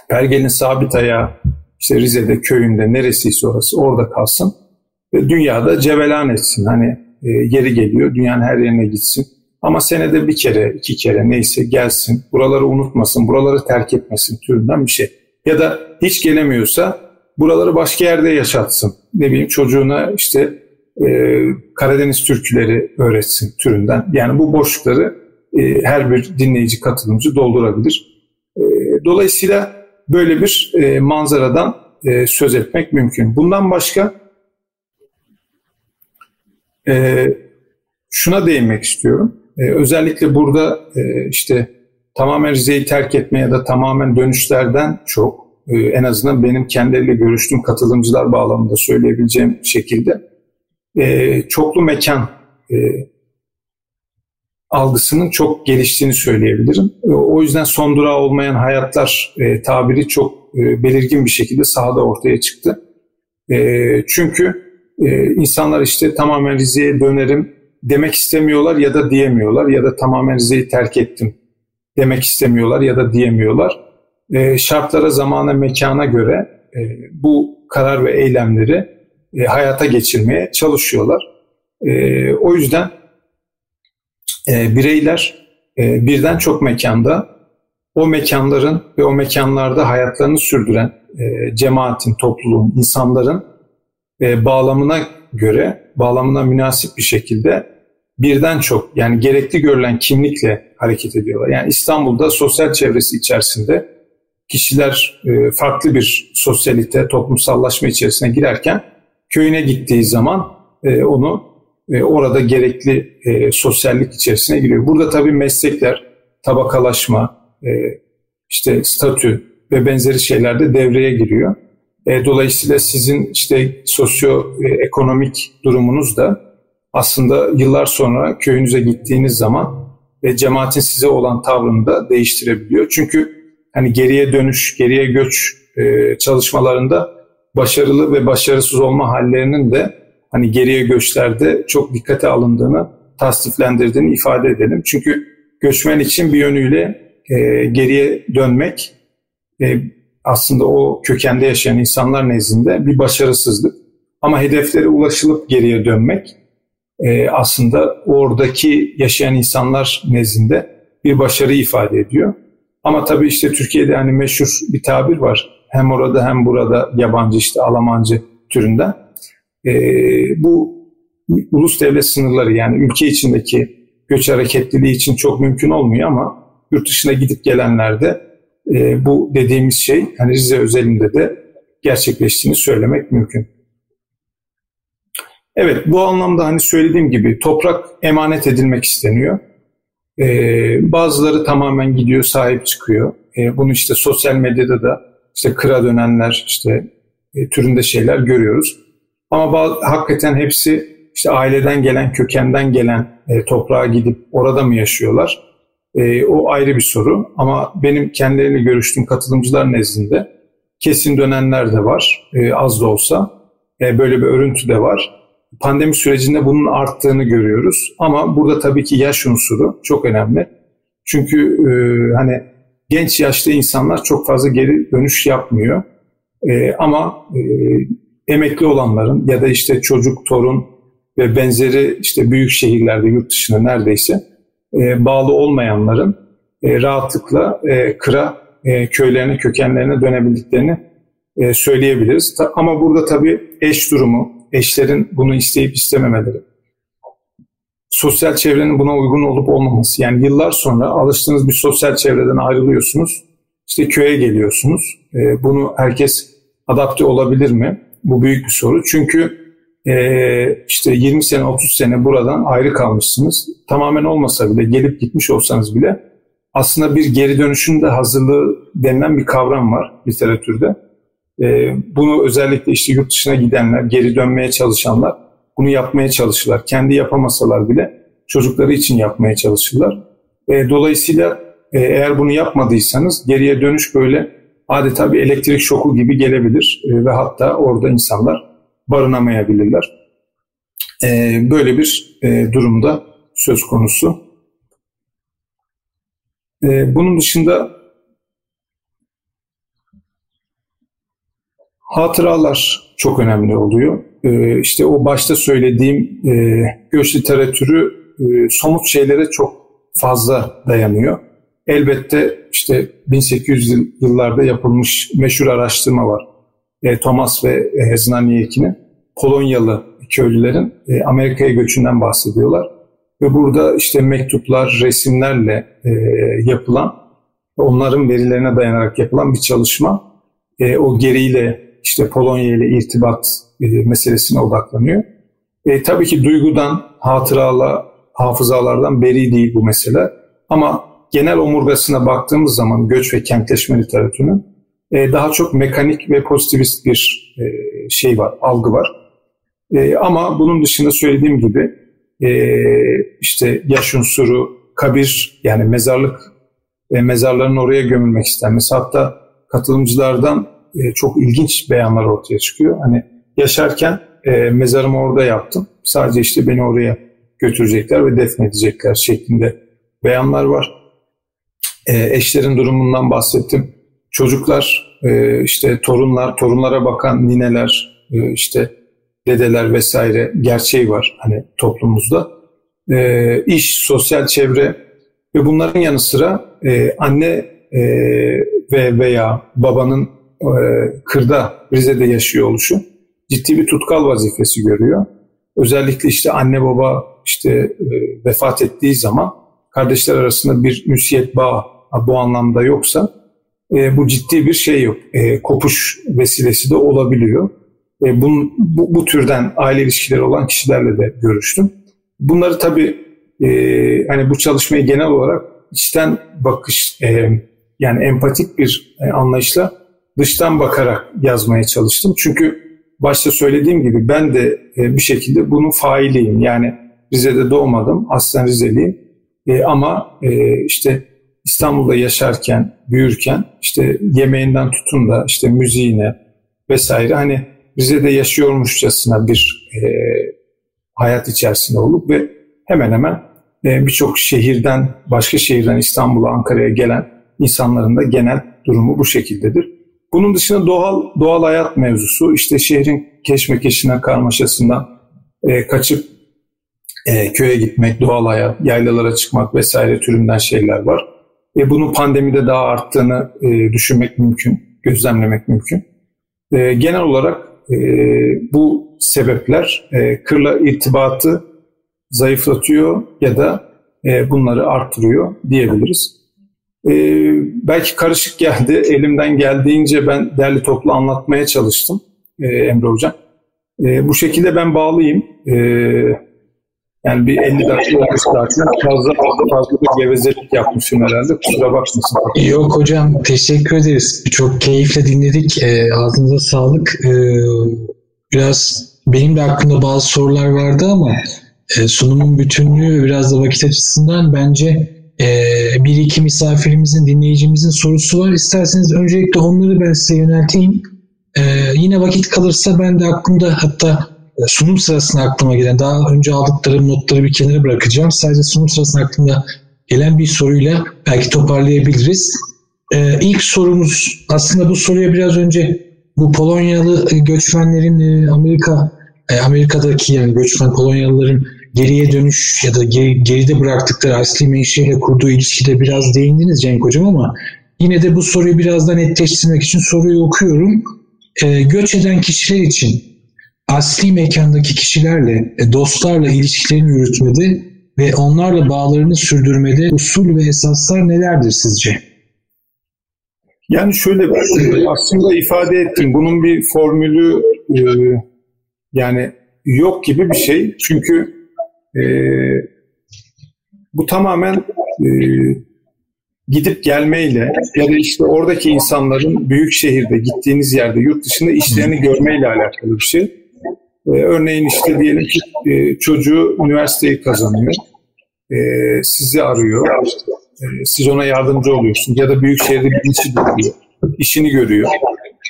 pergelin sabit ayağı işte Rize'de, köyünde, neresiyse orası orada kalsın. Ve dünyada cevelan etsin. Hani e, yeri geliyor, dünyanın her yerine gitsin. Ama senede bir kere, iki kere neyse gelsin, buraları unutmasın, buraları terk etmesin türünden bir şey. Ya da hiç gelemiyorsa buraları başka yerde yaşatsın. Ne bileyim çocuğuna işte e, Karadeniz türküleri öğretsin türünden. Yani bu boşlukları e, her bir dinleyici, katılımcı doldurabilir. E, dolayısıyla böyle bir e, manzaradan e, söz etmek mümkün. Bundan başka e, şuna değinmek istiyorum. E, özellikle burada e, işte tamamen Rize'yi terk etme ya da tamamen dönüşlerden çok e, en azından benim kendileriyle görüştüğüm katılımcılar bağlamında söyleyebileceğim şekilde e, çoklu mekan e, algısının çok geliştiğini söyleyebilirim. E, o yüzden son durağı olmayan hayatlar e, tabiri çok e, belirgin bir şekilde sahada ortaya çıktı. E, çünkü e, insanlar işte tamamen Rize'ye dönerim demek istemiyorlar ya da diyemiyorlar ya da tamamen Rize'yi terk ettim demek istemiyorlar ya da diyemiyorlar. E, şartlara, zamana, mekana göre e, bu karar ve eylemleri e, hayata geçirmeye çalışıyorlar. E, o yüzden e, bireyler e, birden çok mekanda o mekanların ve o mekanlarda hayatlarını sürdüren e, cemaatin, topluluğun, insanların e, bağlamına göre, bağlamına münasip bir şekilde birden çok yani gerekli görülen kimlikle hareket ediyorlar. Yani İstanbul'da sosyal çevresi içerisinde kişiler e, farklı bir sosyalite, toplumsallaşma içerisine girerken köyüne gittiği zaman e, onu e, orada gerekli sosyallik içerisine giriyor. Burada tabii meslekler, tabakalaşma, işte statü ve benzeri şeyler de devreye giriyor. Dolayısıyla sizin işte sosyoekonomik durumunuz da aslında yıllar sonra köyünüze gittiğiniz zaman e, cemaatin size olan tavrını da değiştirebiliyor. Çünkü hani geriye dönüş, geriye göç e, çalışmalarında başarılı ve başarısız olma hallerinin de hani geriye göçlerde çok dikkate alındığını, tasdiflendirdiğini ifade edelim. Çünkü göçmen için bir yönüyle e, geriye dönmek e, aslında o kökende yaşayan insanlar nezdinde bir başarısızlık. Ama hedeflere ulaşılıp geriye dönmek e, aslında oradaki yaşayan insanlar nezdinde bir başarı ifade ediyor. Ama tabii işte Türkiye'de hani meşhur bir tabir var. Hem orada hem burada yabancı işte Almancı türünden. E, bu ulus devlet sınırları yani ülke içindeki göç hareketliliği için çok mümkün olmuyor ama yurt dışına gidip gelenlerde e, bu dediğimiz şey hani Rize özelinde de gerçekleştiğini söylemek mümkün. Evet bu anlamda hani söylediğim gibi toprak emanet edilmek isteniyor. Ee, bazıları tamamen gidiyor sahip çıkıyor. E, bunu işte sosyal medyada da işte kıra dönenler işte e, türünde şeyler görüyoruz. Ama bazı, hakikaten hepsi işte aileden gelen, kökenden gelen e, toprağa gidip orada mı yaşıyorlar? E, o ayrı bir soru. Ama benim kendileriyle görüştüğüm katılımcılar nezdinde kesin dönenler de var. E, az da olsa. E, böyle bir örüntü de var. Pandemi sürecinde bunun arttığını görüyoruz. Ama burada tabii ki yaş unsuru çok önemli. Çünkü e, hani genç yaşta insanlar çok fazla geri dönüş yapmıyor. E, ama e, emekli olanların ya da işte çocuk, torun ve benzeri işte büyük şehirlerde, yurt dışında neredeyse e, bağlı olmayanların e, rahatlıkla e, kıra e, köylerine, kökenlerine dönebildiklerini e, söyleyebiliriz. Ta, ama burada tabii eş durumu, eşlerin bunu isteyip istememeleri, sosyal çevrenin buna uygun olup olmaması. Yani yıllar sonra alıştığınız bir sosyal çevreden ayrılıyorsunuz. İşte köye geliyorsunuz. E, bunu herkes adapte olabilir mi? Bu büyük bir soru. Çünkü e, işte 20 sene 30 sene buradan ayrı kalmışsınız. Tamamen olmasa bile gelip gitmiş olsanız bile aslında bir geri dönüşün de hazırlığı denilen bir kavram var literatürde. E, bunu özellikle işte yurt dışına gidenler, geri dönmeye çalışanlar bunu yapmaya çalışırlar. Kendi yapamasalar bile çocukları için yapmaya çalışırlar. E, dolayısıyla e, eğer bunu yapmadıysanız geriye dönüş böyle adeta bir elektrik şoku gibi gelebilir e, ve hatta orada insanlar barınamayabilirler. E, böyle bir e, durumda söz konusu. Bunun dışında hatıralar çok önemli oluyor. E, işte o başta söylediğim göç literatürü e, somut şeylere çok fazla dayanıyor. Elbette işte 1800 yıllarda yapılmış meşhur araştırma var. E, Thomas ve e, Znaniek'inin Polonyalı köylülerin e, Amerika'ya göçünden bahsediyorlar. Ve burada işte mektuplar, resimlerle e, yapılan, onların verilerine dayanarak yapılan bir çalışma. E, o geriyle işte Polonya ile irtibat meselesine odaklanıyor. E, tabii ki duygudan, hatırala, hafızalardan beri değil bu mesele. Ama genel omurgasına baktığımız zaman göç ve kentleşme literatürünün e, daha çok mekanik ve pozitivist bir e, şey var, algı var. E, ama bunun dışında söylediğim gibi e, işte yaş unsuru, kabir yani mezarlık ve mezarların oraya gömülmek istenmesi hatta katılımcılardan e, çok ilginç beyanlar ortaya çıkıyor. Hani yaşarken e, mezarımı orada yaptım. Sadece işte beni oraya götürecekler ve defnedecekler şeklinde beyanlar var. E, eşlerin durumundan bahsettim. Çocuklar, e, işte torunlar, torunlara bakan nineler, e, işte dedeler vesaire gerçeği var hani toplumumuzda. E, iş, sosyal çevre ve bunların yanı sıra e, anne e, ve veya babanın e, kırda Rize'de yaşıyor oluşu ciddi bir tutkal vazifesi görüyor. Özellikle işte anne baba işte e, vefat ettiği zaman kardeşler arasında bir müsiyet bağ bu anlamda yoksa e, bu ciddi bir şey yok. E, kopuş vesilesi de olabiliyor. E, bunun, bu, bu türden aile ilişkileri olan kişilerle de görüştüm. Bunları tabii e, hani bu çalışmayı genel olarak içten bakış e, yani empatik bir e, anlayışla dıştan bakarak yazmaya çalıştım. Çünkü başta söylediğim gibi ben de e, bir şekilde bunun failiyim. Yani Rize'de doğmadım, aslen Rizeliyim. E, ama e, işte İstanbul'da yaşarken, büyürken işte yemeğinden tutun da işte müziğine vesaire hani Rize'de yaşıyormuşçasına bir e, hayat içerisinde olup ve hemen hemen e, birçok şehirden, başka şehirden İstanbul'a, Ankara'ya gelen insanların da genel durumu bu şekildedir. Bunun dışında doğal doğal hayat mevzusu, işte şehrin keşmekeşinden, karmaşasından e, kaçıp e, köye gitmek, doğal hayat, yaylalara çıkmak vesaire türünden şeyler var. E, bunun pandemide daha arttığını e, düşünmek mümkün, gözlemlemek mümkün. E, genel olarak e, bu sebepler e, kırla irtibatı zayıflatıyor ya da e, bunları arttırıyor diyebiliriz. E, belki karışık geldi. Elimden geldiğince ben derli toplu anlatmaya çalıştım e, Emre Hocam. E, bu şekilde ben bağlıyım. E, Yani bir 50 dakika olmuş zaten. Fazla fazla bir gevezelik yapmışım herhalde. Kusura bakmasın. Yok hocam teşekkür ederiz. Çok keyifle dinledik. E, ağzınıza sağlık. E, biraz benim de aklımda bazı sorular vardı ama e, sunumun bütünlüğü biraz da vakit açısından bence e, bir iki misafirimizin, dinleyicimizin sorusu var. İsterseniz öncelikle onları ben size yönelteyim. E, yine vakit kalırsa ben de aklımda hatta sunum sırasında aklıma gelen daha önce aldıklarım notları bir kenara bırakacağım. Sadece sunum sırasında aklımda gelen bir soruyla belki toparlayabiliriz. Ee, ilk sorumuz aslında bu soruya biraz önce bu Polonyalı göçmenlerin e, Amerika e, Amerika'daki yani göçmen Polonyalıların geriye dönüş ya da geri, geride bıraktıkları asli menşeyle kurduğu ilişkide biraz değindiniz Cenk Hocam ama yine de bu soruyu biraz da netleştirmek için soruyu okuyorum. E, göç eden kişiler için asli mekandaki kişilerle, e, dostlarla ilişkilerini yürütmede ve onlarla bağlarını sürdürmede usul ve esaslar nelerdir sizce? Yani şöyle aslında ifade ettim. Bunun bir formülü e, yani yok gibi bir şey. Çünkü e, bu tamamen gidip gelmeyle ya da işte oradaki insanların büyük şehirde gittiğiniz yerde yurt dışında işlerini görmeyle alakalı bir şey. E, örneğin işte diyelim ki e, çocuğu üniversiteyi kazanıyor. E, sizi arıyor. E, siz ona yardımcı oluyorsunuz. Ya da büyük şehirde bir işi görüyor. işini görüyor.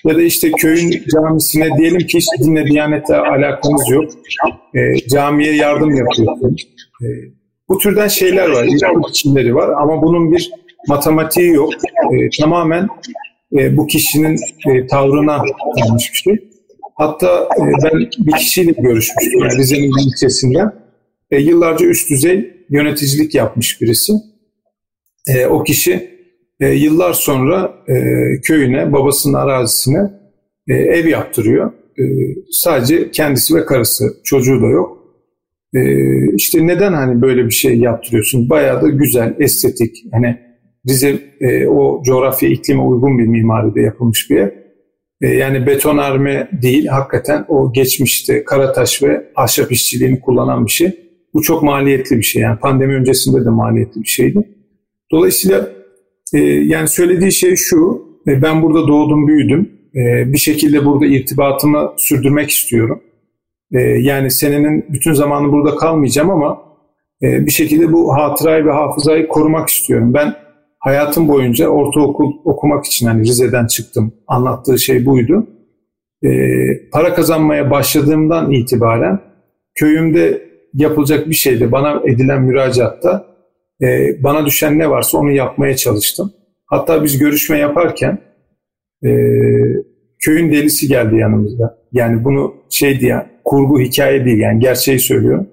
Ya da işte köyün camisine diyelim ki hiç dinle diyanete alakamız yok. E, camiye yardım yapıyorsunuz. E, bu türden şeyler var. Biçimleri var ama bunun bir matematiği yok. E, tamamen e, bu kişinin e, tavrına kalmış bir şey. Hatta ben bir kişiyle görüşmüştüm Rize'nin bir ilçesinden. E, yıllarca üst düzey yöneticilik yapmış birisi. E, o kişi e, yıllar sonra e, köyüne, babasının arazisine e, ev yaptırıyor. E, sadece kendisi ve karısı, çocuğu da yok. E, işte neden hani böyle bir şey yaptırıyorsun? Bayağı da güzel, estetik. Hani Rize e, o coğrafya iklime uygun bir mimaride yapılmış bir ev. E, yani betonarme değil, hakikaten o geçmişte karataş ve ahşap işçiliğini kullanan bir şey. Bu çok maliyetli bir şey. Yani pandemi öncesinde de maliyetli bir şeydi. Dolayısıyla e, yani söylediği şey şu, e, ben burada doğdum, büyüdüm. Bir şekilde burada irtibatımı sürdürmek istiyorum. Yani senenin bütün zamanı burada kalmayacağım ama bir şekilde bu hatırayı ve hafızayı korumak istiyorum. Ben hayatım boyunca ortaokul okumak için hani Rize'den çıktım. Anlattığı şey buydu. E, para kazanmaya başladığımdan itibaren köyümde yapılacak bir şeyde bana edilen müracaatta e, bana düşen ne varsa onu yapmaya çalıştım. Hatta biz görüşme yaparken e, köyün delisi geldi yanımızda. Yani bunu şey diye kurgu hikaye değil yani gerçeği söylüyorum.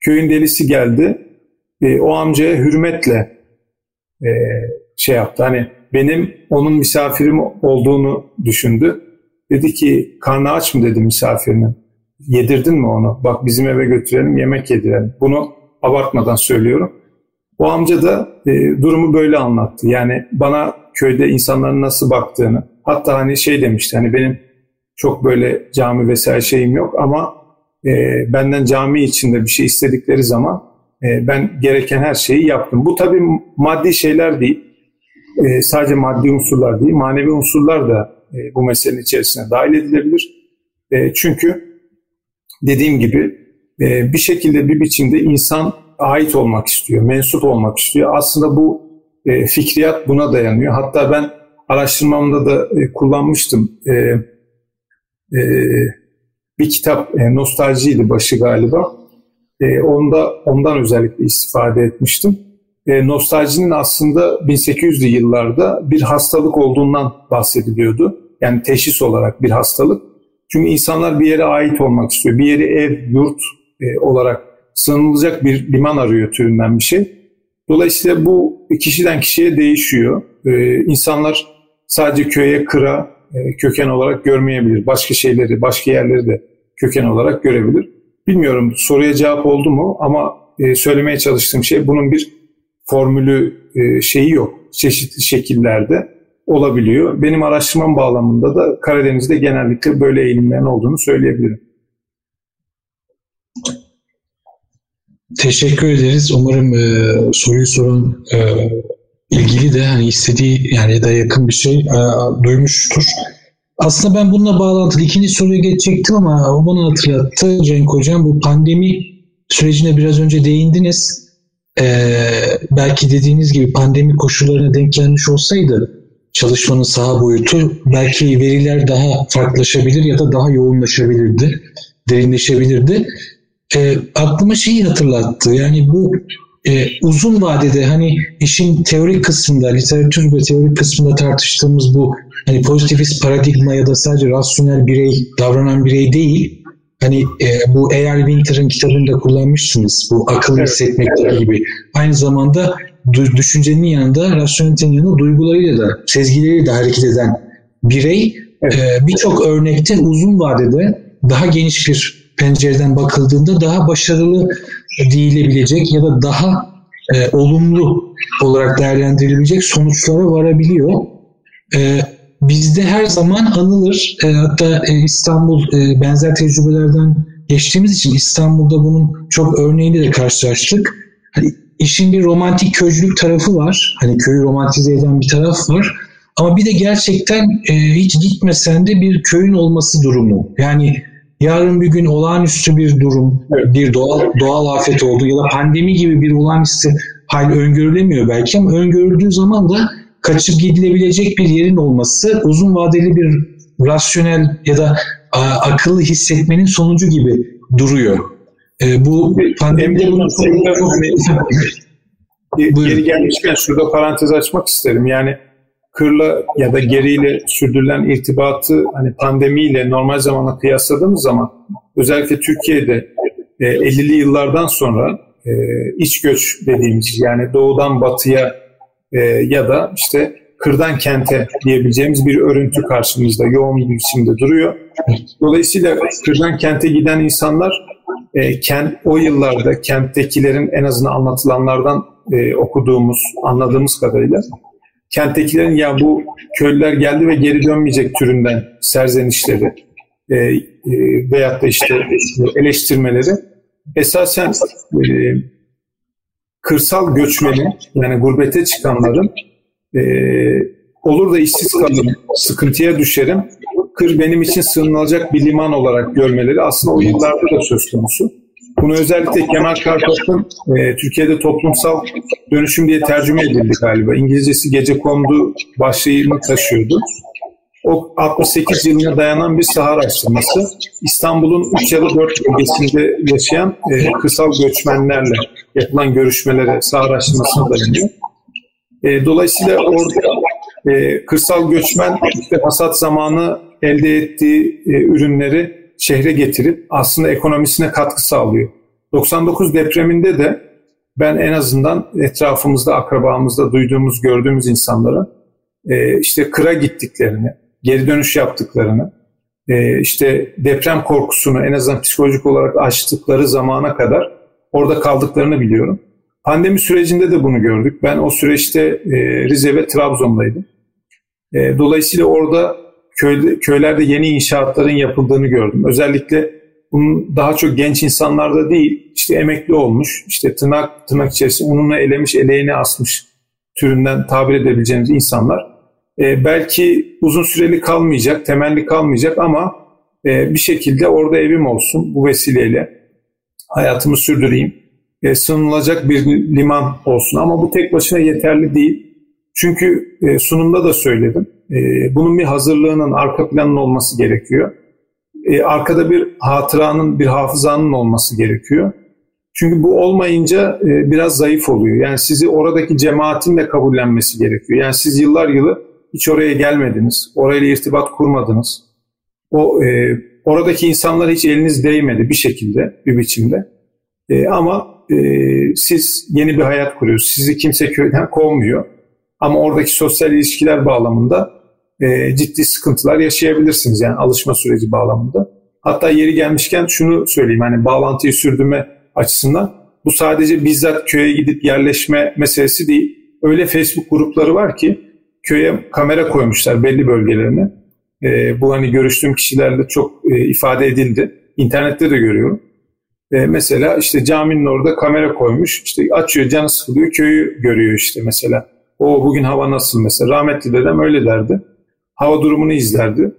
Köyün delisi geldi. E, o amcaya hürmetle e, şey yaptı. Hani benim onun misafirim olduğunu düşündü. Dedi ki karnı aç mı dedi misafirinin. Yedirdin mi onu? Bak bizim eve götürelim yemek yedirelim. Bunu abartmadan söylüyorum. O amca da e, durumu böyle anlattı. Yani bana köyde insanların nasıl baktığını hatta hani şey demişti hani benim çok böyle cami vesaire şeyim yok ama e, benden cami içinde bir şey istedikleri zaman e, ben gereken her şeyi yaptım. Bu tabii maddi şeyler değil. E, sadece maddi unsurlar değil, manevi unsurlar da e, bu meselenin içerisine dahil edilebilir. Çünkü dediğim gibi bir şekilde bir biçimde insan ait olmak istiyor, mensup olmak istiyor. Aslında bu fikriyat buna dayanıyor. Hatta ben araştırmamda da kullanmıştım. Bir kitap nostaljiydi başı galiba. E, onda ondan özellikle istifade etmiştim. E, nostaljinin aslında 1800'lü yıllarda bir hastalık olduğundan bahsediliyordu. Yani teşhis olarak bir hastalık. Çünkü insanlar bir yere ait olmak istiyor. Bir yeri ev, yurt e, olarak sığınılacak bir liman arıyor türünden bir şey. Dolayısıyla bu kişiden kişiye değişiyor. Ee, insanlar sadece köye, kıra e, köken olarak görmeyebilir. Başka şeyleri, başka yerleri de köken olarak görebilir. Bilmiyorum soruya cevap oldu mu ama e, söylemeye çalıştığım şey bunun bir formülü e, şeyi yok. Çeşitli şekillerde olabiliyor. Benim araştırmam bağlamında da Karadeniz'de genellikle böyle eğilimlerin olduğunu söyleyebilirim. Teşekkür ederiz. Umarım e, soruyu soran e, ilgili de hani istediği yani da yakın bir şey e, duymuştur. Aslında ben bununla bağlantılı ikinci soruya geçecektim ama o bana hatırlattı Cenk Hocam. Bu pandemi sürecine biraz önce değindiniz. Ee, belki dediğiniz gibi pandemi koşullarına denk gelmiş olsaydı çalışmanın saha boyutu belki veriler daha farklılaşabilir ya da daha yoğunlaşabilirdi, derinleşebilirdi. E, aklıma şeyi hatırlattı. Yani bu e, uzun vadede hani işin teorik kısmında, literatür ve teorik kısmında tartıştığımız bu hani pozitivist paradigma ya da sadece rasyonel birey, davranan birey değil, hani e, bu A.R. Winter'ın kitabında kullanmışsınız bu akıl evet. hissetmek gibi. Aynı zamanda düşüncenin yanında, rasyonelitenin yanında duygularıyla da, sezgileriyle de hareket eden birey evet. e, birçok örnekte uzun vadede daha geniş bir pencereden bakıldığında daha başarılı değilebilecek ya da daha e, olumlu olarak değerlendirilebilecek sonuçlara varabiliyor. E, bizde her zaman anılır. E, hatta e, İstanbul e, benzer tecrübelerden geçtiğimiz için İstanbul'da bunun çok örneğiyle de karşılaştık. Hani işin bir romantik köycülük tarafı var. Hani köyü romantize eden bir taraf var. Ama bir de gerçekten e, hiç gitmesen de bir köyün olması durumu. Yani yarın bir gün olağanüstü bir durum, bir doğal doğal afet oldu ya da pandemi gibi bir olağanüstü hal öngörülemiyor belki ama öngörüldüğü zaman da kaçıp gidilebilecek bir yerin olması uzun vadeli bir rasyonel ya da a, akıllı hissetmenin sonucu gibi duruyor. E, bu pandemide bunu çok, çok Geri gelmişken şurada parantez açmak isterim. Yani kırla ya da geriyle sürdürülen irtibatı hani pandemiyle normal zamana kıyasladığımız zaman özellikle Türkiye'de e, 50'li yıllardan sonra e, iç göç dediğimiz yani doğudan batıya e, ya da işte kırdan kente diyebileceğimiz bir örüntü karşımızda yoğun bir biçimde duruyor. Dolayısıyla kırdan kente giden insanlar e, kent, o yıllarda kenttekilerin en azından anlatılanlardan e, okuduğumuz, anladığımız kadarıyla kenttekilerin ya bu köylüler geldi ve geri dönmeyecek türünden serzenişleri e, e, veyahut da işte eleştirmeleri esasen e, kırsal göçmeni yani gurbete çıkanların e, olur da işsiz kalırım, sıkıntıya düşerim, kır benim için sığınılacak bir liman olarak görmeleri aslında o yıllarda da söz konusu. Bunu özellikle Kemal Karpat'ın e, Türkiye'de toplumsal dönüşüm diye tercüme edildi galiba. İngilizcesi gece kondu başlığını taşıyordu. O 68 yılına dayanan bir saha araştırması. İstanbul'un 3 ya da 4 bölgesinde yaşayan e, kırsal göçmenlerle yapılan görüşmelere saha araştırmasına dayanıyor. E, dolayısıyla orada e, kırsal göçmen işte hasat zamanı elde ettiği e, ürünleri şehre getirip aslında ekonomisine katkı sağlıyor. 99 depreminde de ben en azından etrafımızda, akrabamızda duyduğumuz, gördüğümüz insanlara e, işte kıra gittiklerini, geri dönüş yaptıklarını, e, işte deprem korkusunu en azından psikolojik olarak açtıkları zamana kadar orada kaldıklarını biliyorum. Pandemi sürecinde de bunu gördük. Ben o süreçte e, Rize ve Trabzon'daydım. Dolayısıyla orada köy, köylerde yeni inşaatların yapıldığını gördüm. Özellikle bunun daha çok genç insanlarda değil, işte emekli olmuş, işte tırnak tırnak içerisinde ununu elemiş, eleğini asmış türünden tabir edebileceğimiz insanlar. E, belki uzun süreli kalmayacak, temelli kalmayacak ama e, bir şekilde orada evim olsun bu vesileyle hayatımı sürdüreyim. E, sığınılacak bir liman olsun ama bu tek başına yeterli değil. Çünkü e, sunumda da söyledim bunun bir hazırlığının, arka planının olması gerekiyor. E, arkada bir hatıranın, bir hafızanın olması gerekiyor. Çünkü bu olmayınca e, biraz zayıf oluyor. Yani sizi oradaki cemaatin de kabullenmesi gerekiyor. Yani siz yıllar yılı hiç oraya gelmediniz, orayla irtibat kurmadınız. O e, oradaki insanlar hiç eliniz değmedi bir şekilde, bir biçimde. E, ama e, siz yeni bir hayat kuruyorsunuz. Sizi kimse köyden kovmuyor. Ama oradaki sosyal ilişkiler bağlamında e, ciddi sıkıntılar yaşayabilirsiniz yani alışma süreci bağlamında. Hatta yeri gelmişken şunu söyleyeyim hani bağlantıyı sürdürme açısından bu sadece bizzat köye gidip yerleşme meselesi değil. Öyle Facebook grupları var ki köye kamera koymuşlar belli bölgelerine. E, bu hani görüştüğüm kişilerle çok e, ifade edildi. İnternette de görüyorum. E, mesela işte caminin orada kamera koymuş. İşte açıyor canı sıkılıyor köyü görüyor işte mesela. O bugün hava nasıl mesela. Rahmetli dedem öyle derdi. Hava durumunu izlerdi.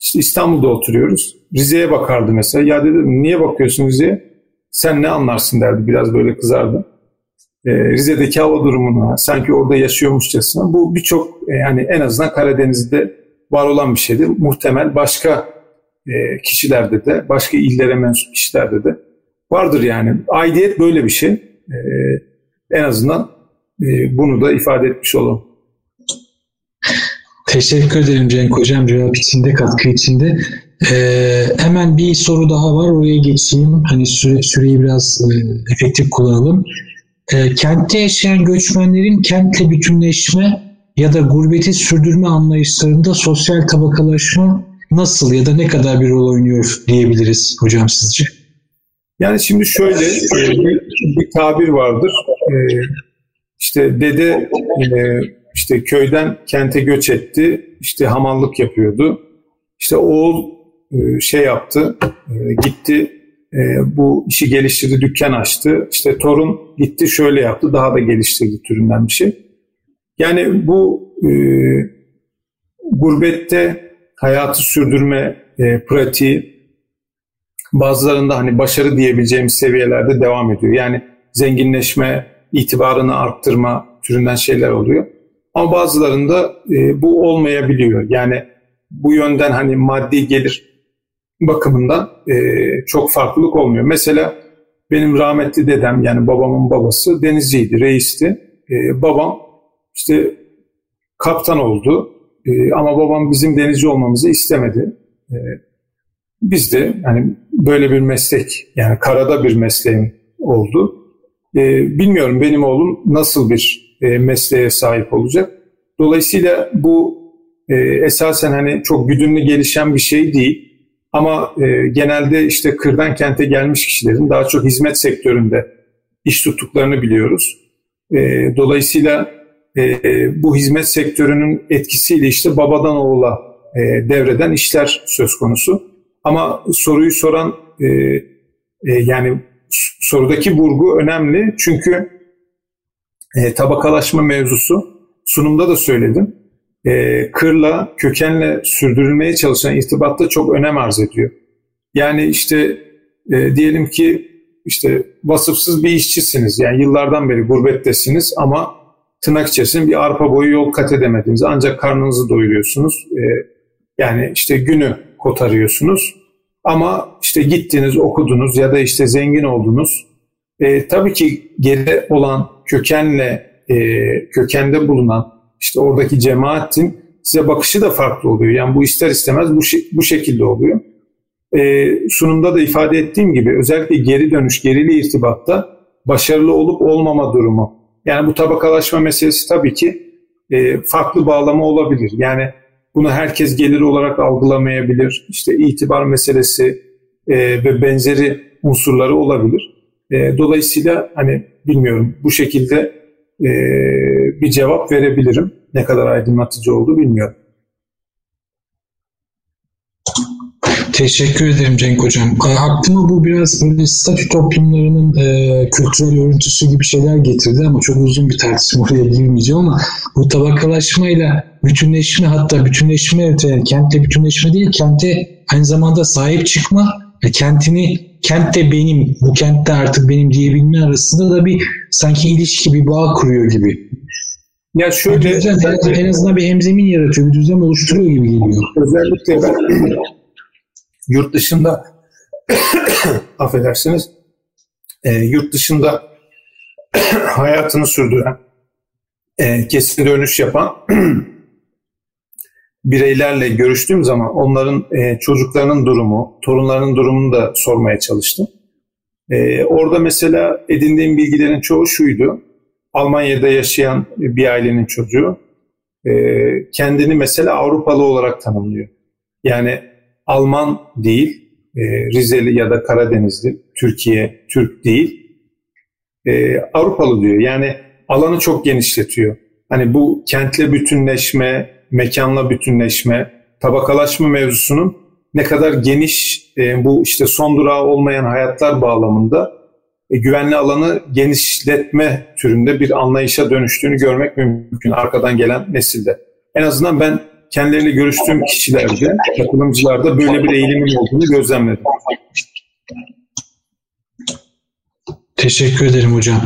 İşte İstanbul'da oturuyoruz. Rize'ye bakardı mesela. Ya dedim niye bakıyorsun Rize'ye? Sen ne anlarsın derdi. Biraz böyle kızardı. Ee, Rize'deki hava durumuna sanki orada yaşıyormuşçasına. Bu birçok e, yani en azından Karadeniz'de var olan bir şeydi. Muhtemel başka e, kişilerde de, başka illere mensup kişilerde de vardır yani. Aidiyet böyle bir şey. E, en azından e, bunu da ifade etmiş olalım. Teşekkür ederim Cenk Hocam cevap içinde, katkı içinde. Ee, hemen bir soru daha var oraya geçeyim. Hani süre, süreyi biraz e, efektif kullanalım. E, kentte yaşayan göçmenlerin kentle bütünleşme ya da gurbeti sürdürme anlayışlarında sosyal tabakalaşma nasıl ya da ne kadar bir rol oynuyor diyebiliriz hocam sizce? Yani şimdi şöyle e, bir, bir tabir vardır. E, işte dede e, işte köyden kente göç etti. İşte hamallık yapıyordu. İşte oğul e, şey yaptı, e, gitti e, bu işi geliştirdi, dükkan açtı. İşte torun gitti şöyle yaptı, daha da geliştirdi türünden bir şey. Yani bu e, gurbette hayatı sürdürme e, pratiği bazılarında hani başarı diyebileceğimiz seviyelerde devam ediyor. Yani zenginleşme, itibarını arttırma türünden şeyler oluyor. Ama bazılarında e, bu olmayabiliyor. Yani bu yönden hani maddi gelir bakımından e, çok farklılık olmuyor. Mesela benim rahmetli dedem yani babamın babası denizciydi, reisti. E, babam işte kaptan oldu e, ama babam bizim denizci olmamızı istemedi. E, biz de yani böyle bir meslek yani karada bir mesleğim oldu. E, bilmiyorum benim oğlum nasıl bir e, mesleğe sahip olacak. Dolayısıyla bu e, esasen hani çok güdümlü gelişen bir şey değil. Ama e, genelde işte kırdan kente gelmiş kişilerin daha çok hizmet sektöründe iş tuttuklarını biliyoruz. E, dolayısıyla e, bu hizmet sektörünün etkisiyle işte babadan oğula e, devreden işler söz konusu. Ama soruyu soran e, e, yani sorudaki vurgu önemli çünkü e, tabakalaşma mevzusu sunumda da söyledim. E, kırla, kökenle sürdürülmeye çalışan irtibatta çok önem arz ediyor. Yani işte e, diyelim ki işte vasıfsız bir işçisiniz. Yani yıllardan beri gurbettesiniz ama tırnak içerisinde bir arpa boyu yol kat edemediniz. Ancak karnınızı doyuruyorsunuz. E, yani işte günü kotarıyorsunuz. Ama işte gittiniz, okudunuz ya da işte zengin oldunuz. E, tabii ki geri olan kökenle e, kökende bulunan işte oradaki cemaatin size bakışı da farklı oluyor. Yani bu ister istemez bu, bu şekilde oluyor. E, sunumda da ifade ettiğim gibi özellikle geri dönüş, gerili irtibatta başarılı olup olmama durumu. Yani bu tabakalaşma meselesi tabii ki e, farklı bağlama olabilir. Yani bunu herkes gelir olarak algılamayabilir. İşte itibar meselesi e, ve benzeri unsurları olabilir. E, dolayısıyla hani bilmiyorum bu şekilde e, bir cevap verebilirim. Ne kadar aydınlatıcı oldu bilmiyorum. Teşekkür ederim Cenk Hocam. Aklıma bu biraz böyle statü toplumlarının e, kültürel örüntüsü gibi şeyler getirdi ama çok uzun bir tartışma oraya girmeyeceğim ama bu tabakalaşmayla bütünleşme hatta bütünleşme yani kentle bütünleşme değil kente aynı zamanda sahip çıkma ve kentini kentte benim, bu kentte artık benim diyebilme arasında da bir sanki ilişki, bir bağ kuruyor gibi. Ya şöyle düzen, en azından bir hemzemin yaratıyor, bir düzen oluşturuyor gibi geliyor. Özellikle ben yurt dışında affedersiniz e, yurt dışında hayatını sürdüren e, kesin dönüş yapan bireylerle görüştüğüm zaman onların e, çocuklarının durumu, torunlarının durumunu da sormaya çalıştım. E, orada mesela edindiğim bilgilerin çoğu şuydu. Almanya'da yaşayan bir ailenin çocuğu e, kendini mesela Avrupalı olarak tanımlıyor. Yani Alman değil, e, Rizeli ya da Karadenizli, Türkiye, Türk değil, e, Avrupalı diyor. Yani alanı çok genişletiyor. Hani bu kentle bütünleşme, mekanla bütünleşme, tabakalaşma mevzusunun ne kadar geniş e, bu işte son durağı olmayan hayatlar bağlamında e, güvenli alanı genişletme türünde bir anlayışa dönüştüğünü görmek mümkün arkadan gelen nesilde. En azından ben kendileriyle görüştüğüm kişilerde, katılımcılarda böyle bir eğilimin olduğunu gözlemledim. Teşekkür ederim hocam.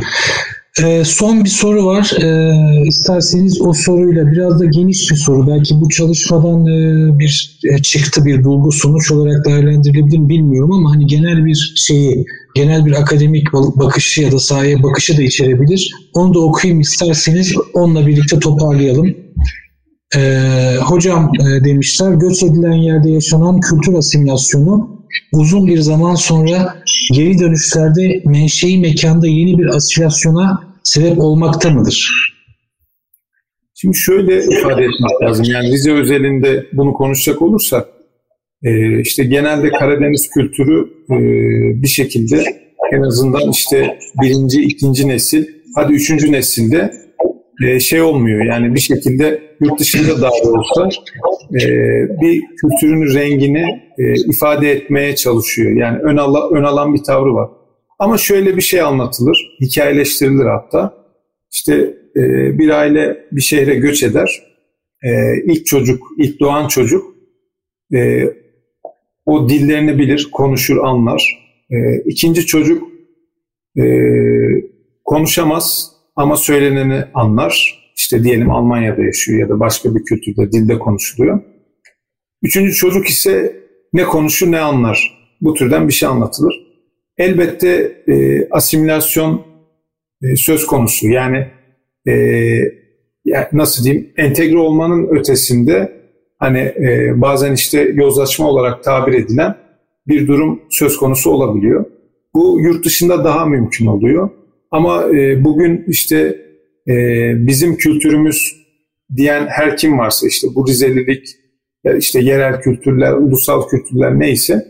Ee, son bir soru var. Ee, isterseniz o soruyla biraz da geniş bir soru. Belki bu çalışmadan e, bir e, çıktı bir bulgu sonuç olarak değerlendirilebilir mi bilmiyorum ama hani genel bir şeyi, genel bir akademik bakışı ya da sahaya bakışı da içerebilir. Onu da okuyayım isterseniz onunla birlikte toparlayalım. Ee, hocam e, demişler göç edilen yerde yaşanan kültür asimilasyonu uzun bir zaman sonra geri dönüşlerde menşei mekanda yeni bir asimilasyona sebep olmakta mıdır? Şimdi şöyle ifade etmek lazım. Yani Rize özelinde bunu konuşacak olursak e, işte genelde Karadeniz kültürü e, bir şekilde en azından işte birinci, ikinci nesil hadi üçüncü nesilde e, şey olmuyor. Yani bir şekilde yurt dışında dahi olsa e, bir kültürün rengini e, ifade etmeye çalışıyor. Yani ön, ala, ön alan bir tavrı var. Ama şöyle bir şey anlatılır, hikayeleştirilir hatta. İşte bir aile bir şehre göç eder. İlk çocuk, ilk doğan çocuk o dillerini bilir, konuşur, anlar. E, ikinci çocuk konuşamaz ama söyleneni anlar. İşte diyelim Almanya'da yaşıyor ya da başka bir kültürde, dilde konuşuluyor. Üçüncü çocuk ise ne konuşur ne anlar. Bu türden bir şey anlatılır. Elbette e, asimilasyon e, söz konusu. Yani e, yani nasıl diyeyim entegre olmanın ötesinde hani e, bazen işte yozlaşma olarak tabir edilen bir durum söz konusu olabiliyor. Bu yurt dışında daha mümkün oluyor. Ama e, bugün işte e, bizim kültürümüz diyen her kim varsa işte bu Rizelilik, işte yerel kültürler, ulusal kültürler neyse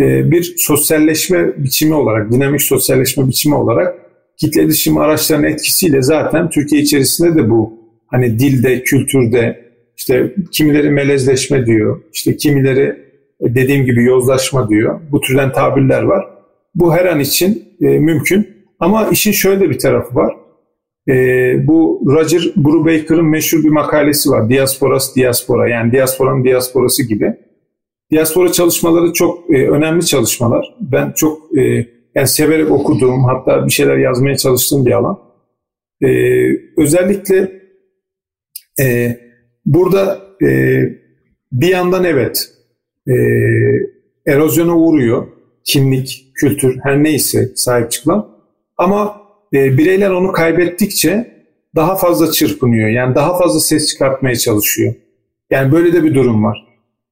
e, bir sosyalleşme biçimi olarak, dinamik sosyalleşme biçimi olarak kitle iletişim araçlarının etkisiyle zaten Türkiye içerisinde de bu hani dilde, kültürde işte kimileri melezleşme diyor, işte kimileri dediğim gibi yozlaşma diyor. Bu türden tabirler var. Bu her an için e, mümkün. Ama işin şöyle bir tarafı var. E, bu Roger Brubaker'ın meşhur bir makalesi var. Diasporas diaspora yani diasporanın diasporası gibi. Diaspora çalışmaları çok e, önemli çalışmalar. Ben çok e, yani severek okuduğum hatta bir şeyler yazmaya çalıştığım bir alan. E, özellikle e, burada e, bir yandan evet e, erozyona uğruyor. Kimlik, kültür her neyse sahip çıkılan. Ama e, bireyler onu kaybettikçe daha fazla çırpınıyor. Yani daha fazla ses çıkartmaya çalışıyor. Yani böyle de bir durum var.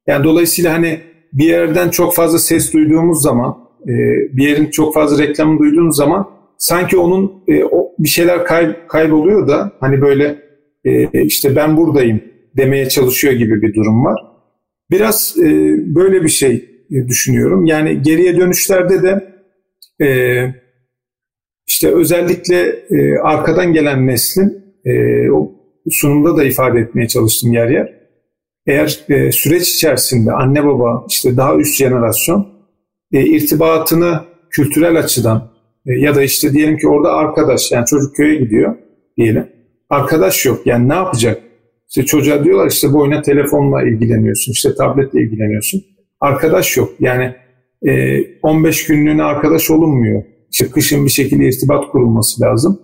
Yani dolayısıyla hani bir yerden çok fazla ses duyduğumuz zaman, e, bir yerin çok fazla reklamını duyduğumuz zaman sanki onun e, o bir şeyler kay, kayboluyor da hani böyle e, işte ben buradayım demeye çalışıyor gibi bir durum var. Biraz e, böyle bir şey e, düşünüyorum. Yani geriye dönüşlerde de e, işte özellikle e, arkadan gelen neslin e, o sunumda da ifade etmeye çalıştım yer yer. Eğer e, süreç içerisinde anne baba işte daha üst jenerasyon e, irtibatını kültürel açıdan e, ya da işte diyelim ki orada arkadaş yani çocuk köye gidiyor diyelim. Arkadaş yok yani ne yapacak? İşte çocuğa diyorlar işte bu oyuna telefonla ilgileniyorsun işte tabletle ilgileniyorsun. Arkadaş yok yani e, 15 günlüğüne arkadaş olunmuyor işte kışın bir şekilde irtibat kurulması lazım.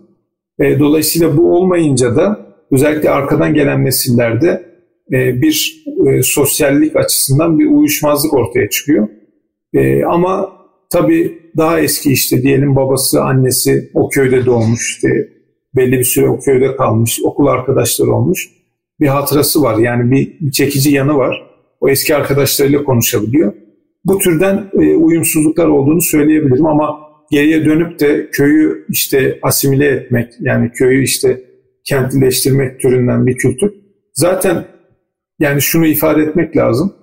E, dolayısıyla bu olmayınca da özellikle arkadan gelen nesillerde e, bir e, sosyallik açısından bir uyuşmazlık ortaya çıkıyor. E, ama tabii daha eski işte diyelim babası, annesi o köyde doğmuş, işte belli bir süre o köyde kalmış, okul arkadaşları olmuş. Bir hatırası var yani bir, bir çekici yanı var. O eski arkadaşlarıyla konuşabiliyor. Bu türden e, uyumsuzluklar olduğunu söyleyebilirim ama geriye dönüp de köyü işte asimile etmek yani köyü işte kentleştirmek türünden bir kültür. Zaten yani şunu ifade etmek lazım.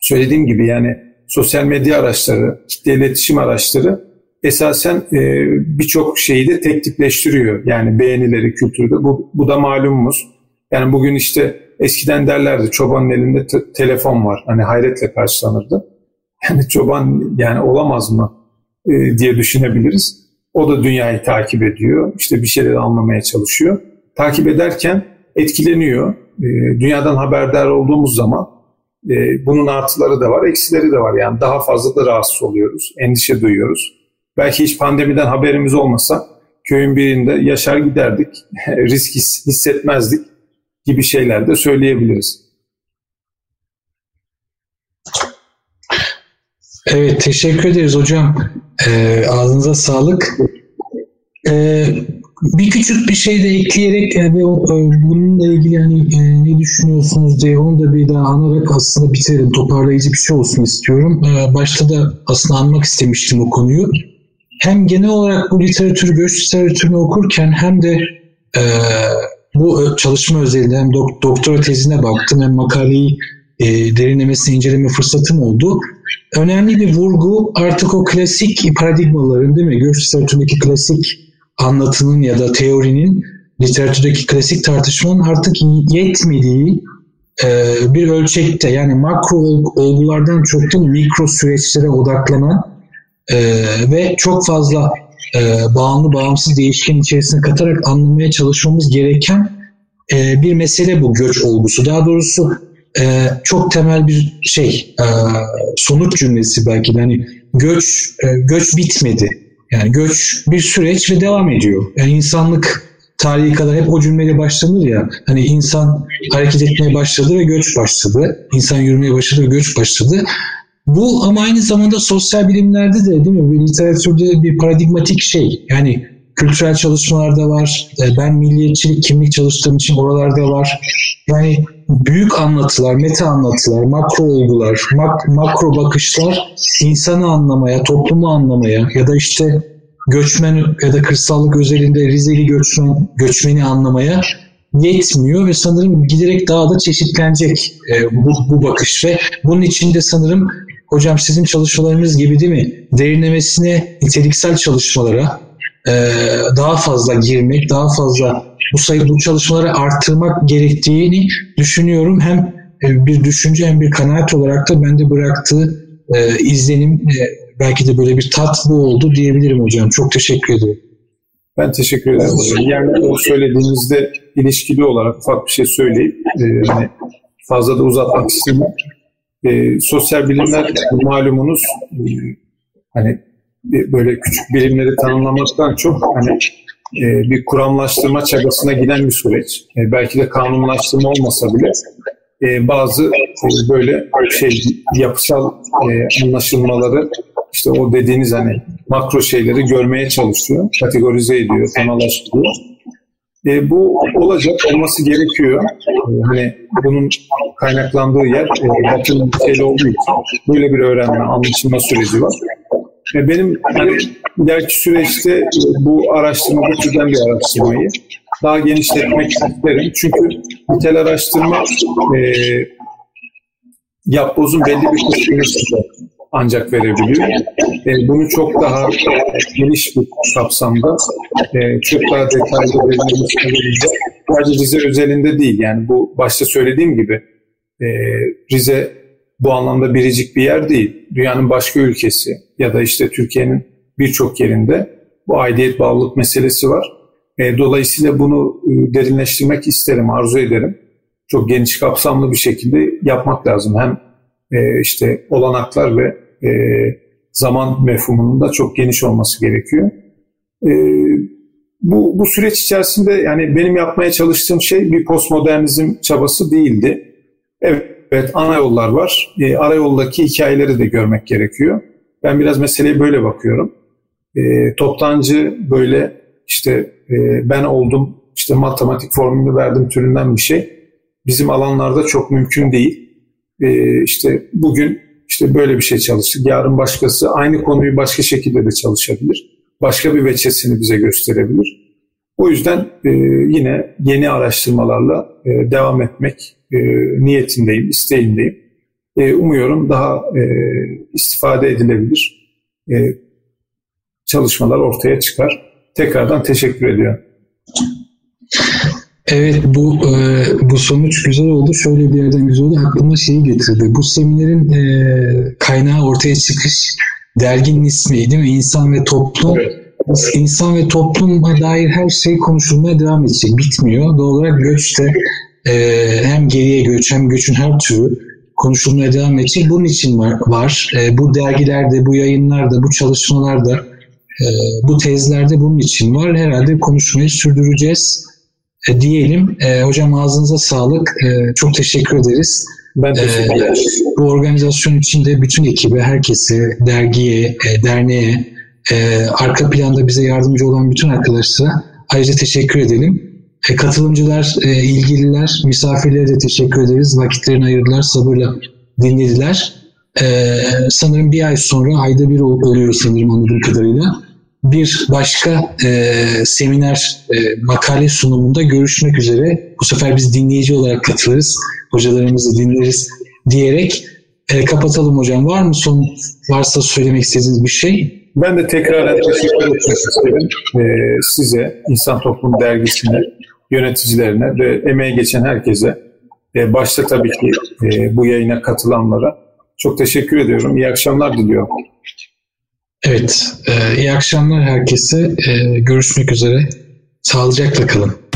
Söylediğim gibi yani sosyal medya araçları, kitle iletişim araçları esasen e, birçok şeyi de tek tipleştiriyor. Yani beğenileri, kültürde. Bu, bu da malumumuz. Yani bugün işte eskiden derlerdi çobanın elinde telefon var. Hani hayretle karşılanırdı. Yani çoban yani olamaz mı e, diye düşünebiliriz. O da dünyayı takip ediyor. İşte bir şeyleri anlamaya çalışıyor. Takip ederken etkileniyor. E, dünyadan haberdar olduğumuz zaman e, bunun artıları da var, eksileri de var. Yani daha fazla da rahatsız oluyoruz, endişe duyuyoruz. Belki hiç pandemiden haberimiz olmasa köyün birinde yaşar giderdik, risk hissetmezdik gibi şeyler de söyleyebiliriz. Evet, teşekkür ederiz hocam. E, ağzınıza sağlık. E, bir küçük bir şey de ekleyerek e, ve e, bununla ilgili hani e, ne düşünüyorsunuz diye onu da bir daha anarak aslında bitirelim. Toparlayıcı bir şey olsun istiyorum. E, başta da aslında anmak istemiştim o konuyu. Hem genel olarak bu literatürü, göç literatürünü okurken hem de e, bu çalışma özelinde hem dok- doktora tezine baktım hem makaleyi e, derinlemesine inceleme fırsatım oldu. Önemli bir vurgu artık o klasik paradigmaların değil mi? Göç literatüründeki klasik anlatının ya da teorinin literatürdeki klasik tartışmanın artık yetmediği e, bir ölçekte yani makro olgulardan çok da mikro süreçlere odaklanan e, ve çok fazla e, bağımlı bağımsız değişken içerisine katarak anlamaya çalışmamız gereken e, bir mesele bu göç olgusu. Daha doğrusu e, çok temel bir şey e, sonuç cümlesi belki de hani göç e, göç bitmedi. Yani göç bir süreç ve devam ediyor. Yani insanlık tarihi kadar hep o cümleyle başlanır ya. Hani insan hareket etmeye başladı ve göç başladı. İnsan yürümeye başladı ve göç başladı. Bu ama aynı zamanda sosyal bilimlerde de değil mi? Bir literatürde bir paradigmatik şey. Yani kültürel çalışmalarda var. E, ben milliyetçilik, kimlik çalıştığım için oralarda var. Yani büyük anlatılar, meta anlatılar, makro olgular, mak makro bakışlar insanı anlamaya, toplumu anlamaya ya da işte göçmen ya da kırsallık özelinde Rizeli göçmen, göçmeni anlamaya yetmiyor ve sanırım giderek daha da çeşitlenecek e, bu, bu bakış ve bunun içinde sanırım hocam sizin çalışmalarınız gibi değil mi derinlemesine niteliksel çalışmalara daha fazla girmek, daha fazla bu sayı bu çalışmaları arttırmak gerektiğini düşünüyorum. Hem e, bir düşünce hem bir kanaat olarak da bende bıraktığı e, izlenim e, belki de böyle bir tat bu oldu diyebilirim hocam. Çok teşekkür ederim. Ben teşekkür ederim hocam. Yani o söylediğinizde ilişkili olarak ufak bir şey söyleyip e, hani fazla da uzatmak istemiyorum. E, sosyal bilimler malumunuz e, hani böyle küçük birimleri tanımlamaktan çok hani e, bir kuramlaştırma çabasına giden bir süreç. E, belki de kanunlaştırma olmasa bile e, bazı e, böyle şey yapısal e, anlaşılmaları işte o dediğiniz hani makro şeyleri görmeye çalışıyor, kategorize ediyor, temalaştırıyor. E, bu olacak, olması gerekiyor. E, hani bunun kaynaklandığı yer e, batının şeyli olduğu için böyle bir öğrenme, anlaşılma süreci var. E, benim ileriki süreçte bu araştırma, bu türden bir araştırmayı daha genişletmek isterim. Çünkü nitel araştırma e, yapbozun belli bir kısmını ancak verebiliyor. E, bunu çok daha geniş bir kapsamda, e, çok daha detaylı verilmesi sadece Rize özelinde değil. Yani bu başta söylediğim gibi e, Rize bu anlamda biricik bir yer değil. Dünyanın başka ülkesi ya da işte Türkiye'nin birçok yerinde bu aidiyet bağlılık meselesi var. E, dolayısıyla bunu e, derinleştirmek isterim, arzu ederim. Çok geniş kapsamlı bir şekilde yapmak lazım. Hem e, işte olanaklar ve zaman mefhumunun da çok geniş olması gerekiyor. Bu, bu süreç içerisinde yani benim yapmaya çalıştığım şey bir postmodernizm çabası değildi. Evet, evet ana yollar var. E, ara yoldaki hikayeleri de görmek gerekiyor. Ben biraz meseleye böyle bakıyorum. E, toptancı böyle işte e, ben oldum, işte matematik formülünü verdim türünden bir şey. Bizim alanlarda çok mümkün değil. E, işte bugün işte böyle bir şey çalıştık. Yarın başkası aynı konuyu başka şekilde de çalışabilir. Başka bir veçesini bize gösterebilir. O yüzden e, yine yeni araştırmalarla e, devam etmek e, niyetindeyim, isteğindeyim. E, umuyorum daha e, istifade edilebilir e, çalışmalar ortaya çıkar. Tekrardan teşekkür ediyorum. Evet bu e, bu sonuç güzel oldu. Şöyle bir yerden güzel oldu. Aklıma şeyi getirdi. Bu seminerin e, kaynağı ortaya çıkış derginin ismi değil mi? İnsan ve Toplum. Evet. İnsan ve topluma dair her şey konuşulmaya devam edecek. Bitmiyor. Doğal olarak göçte e, hem geriye göç hem göçün her türü konuşulmaya devam edecek. Bunun için var. var. E, bu dergilerde, bu yayınlarda, bu çalışmalarda, e, bu tezlerde bunun için var. Herhalde konuşmayı sürdüreceğiz e, diyelim. E, hocam ağzınıza sağlık. E, çok teşekkür ederiz. Ben teşekkür ederim. E, bu organizasyon için de bütün ekibe, herkese, dergiye, e, derneğe, e, arka planda bize yardımcı olan bütün arkadaşlara ayrıca teşekkür edelim. E, katılımcılar, e, ilgililer, misafirlere de teşekkür ederiz. Vakitlerini ayırdılar, sabırla dinlediler. E, sanırım bir ay sonra, ayda bir oluyor sanırım anladığım kadarıyla bir başka e, seminer e, makale sunumunda görüşmek üzere. Bu sefer biz dinleyici olarak katılırız. Hocalarımızı dinleriz diyerek e, kapatalım hocam. Var mı son varsa söylemek istediğiniz bir şey? Ben de tekrar teşekkür etmek isterim. E, size, İnsan Toplum Dergisi'ne, yöneticilerine ve emeği geçen herkese, e, başta tabii ki e, bu yayına katılanlara çok teşekkür ediyorum. İyi akşamlar diliyorum. Evet, e, iyi akşamlar herkese. Görüşmek üzere. Sağlıcakla kalın.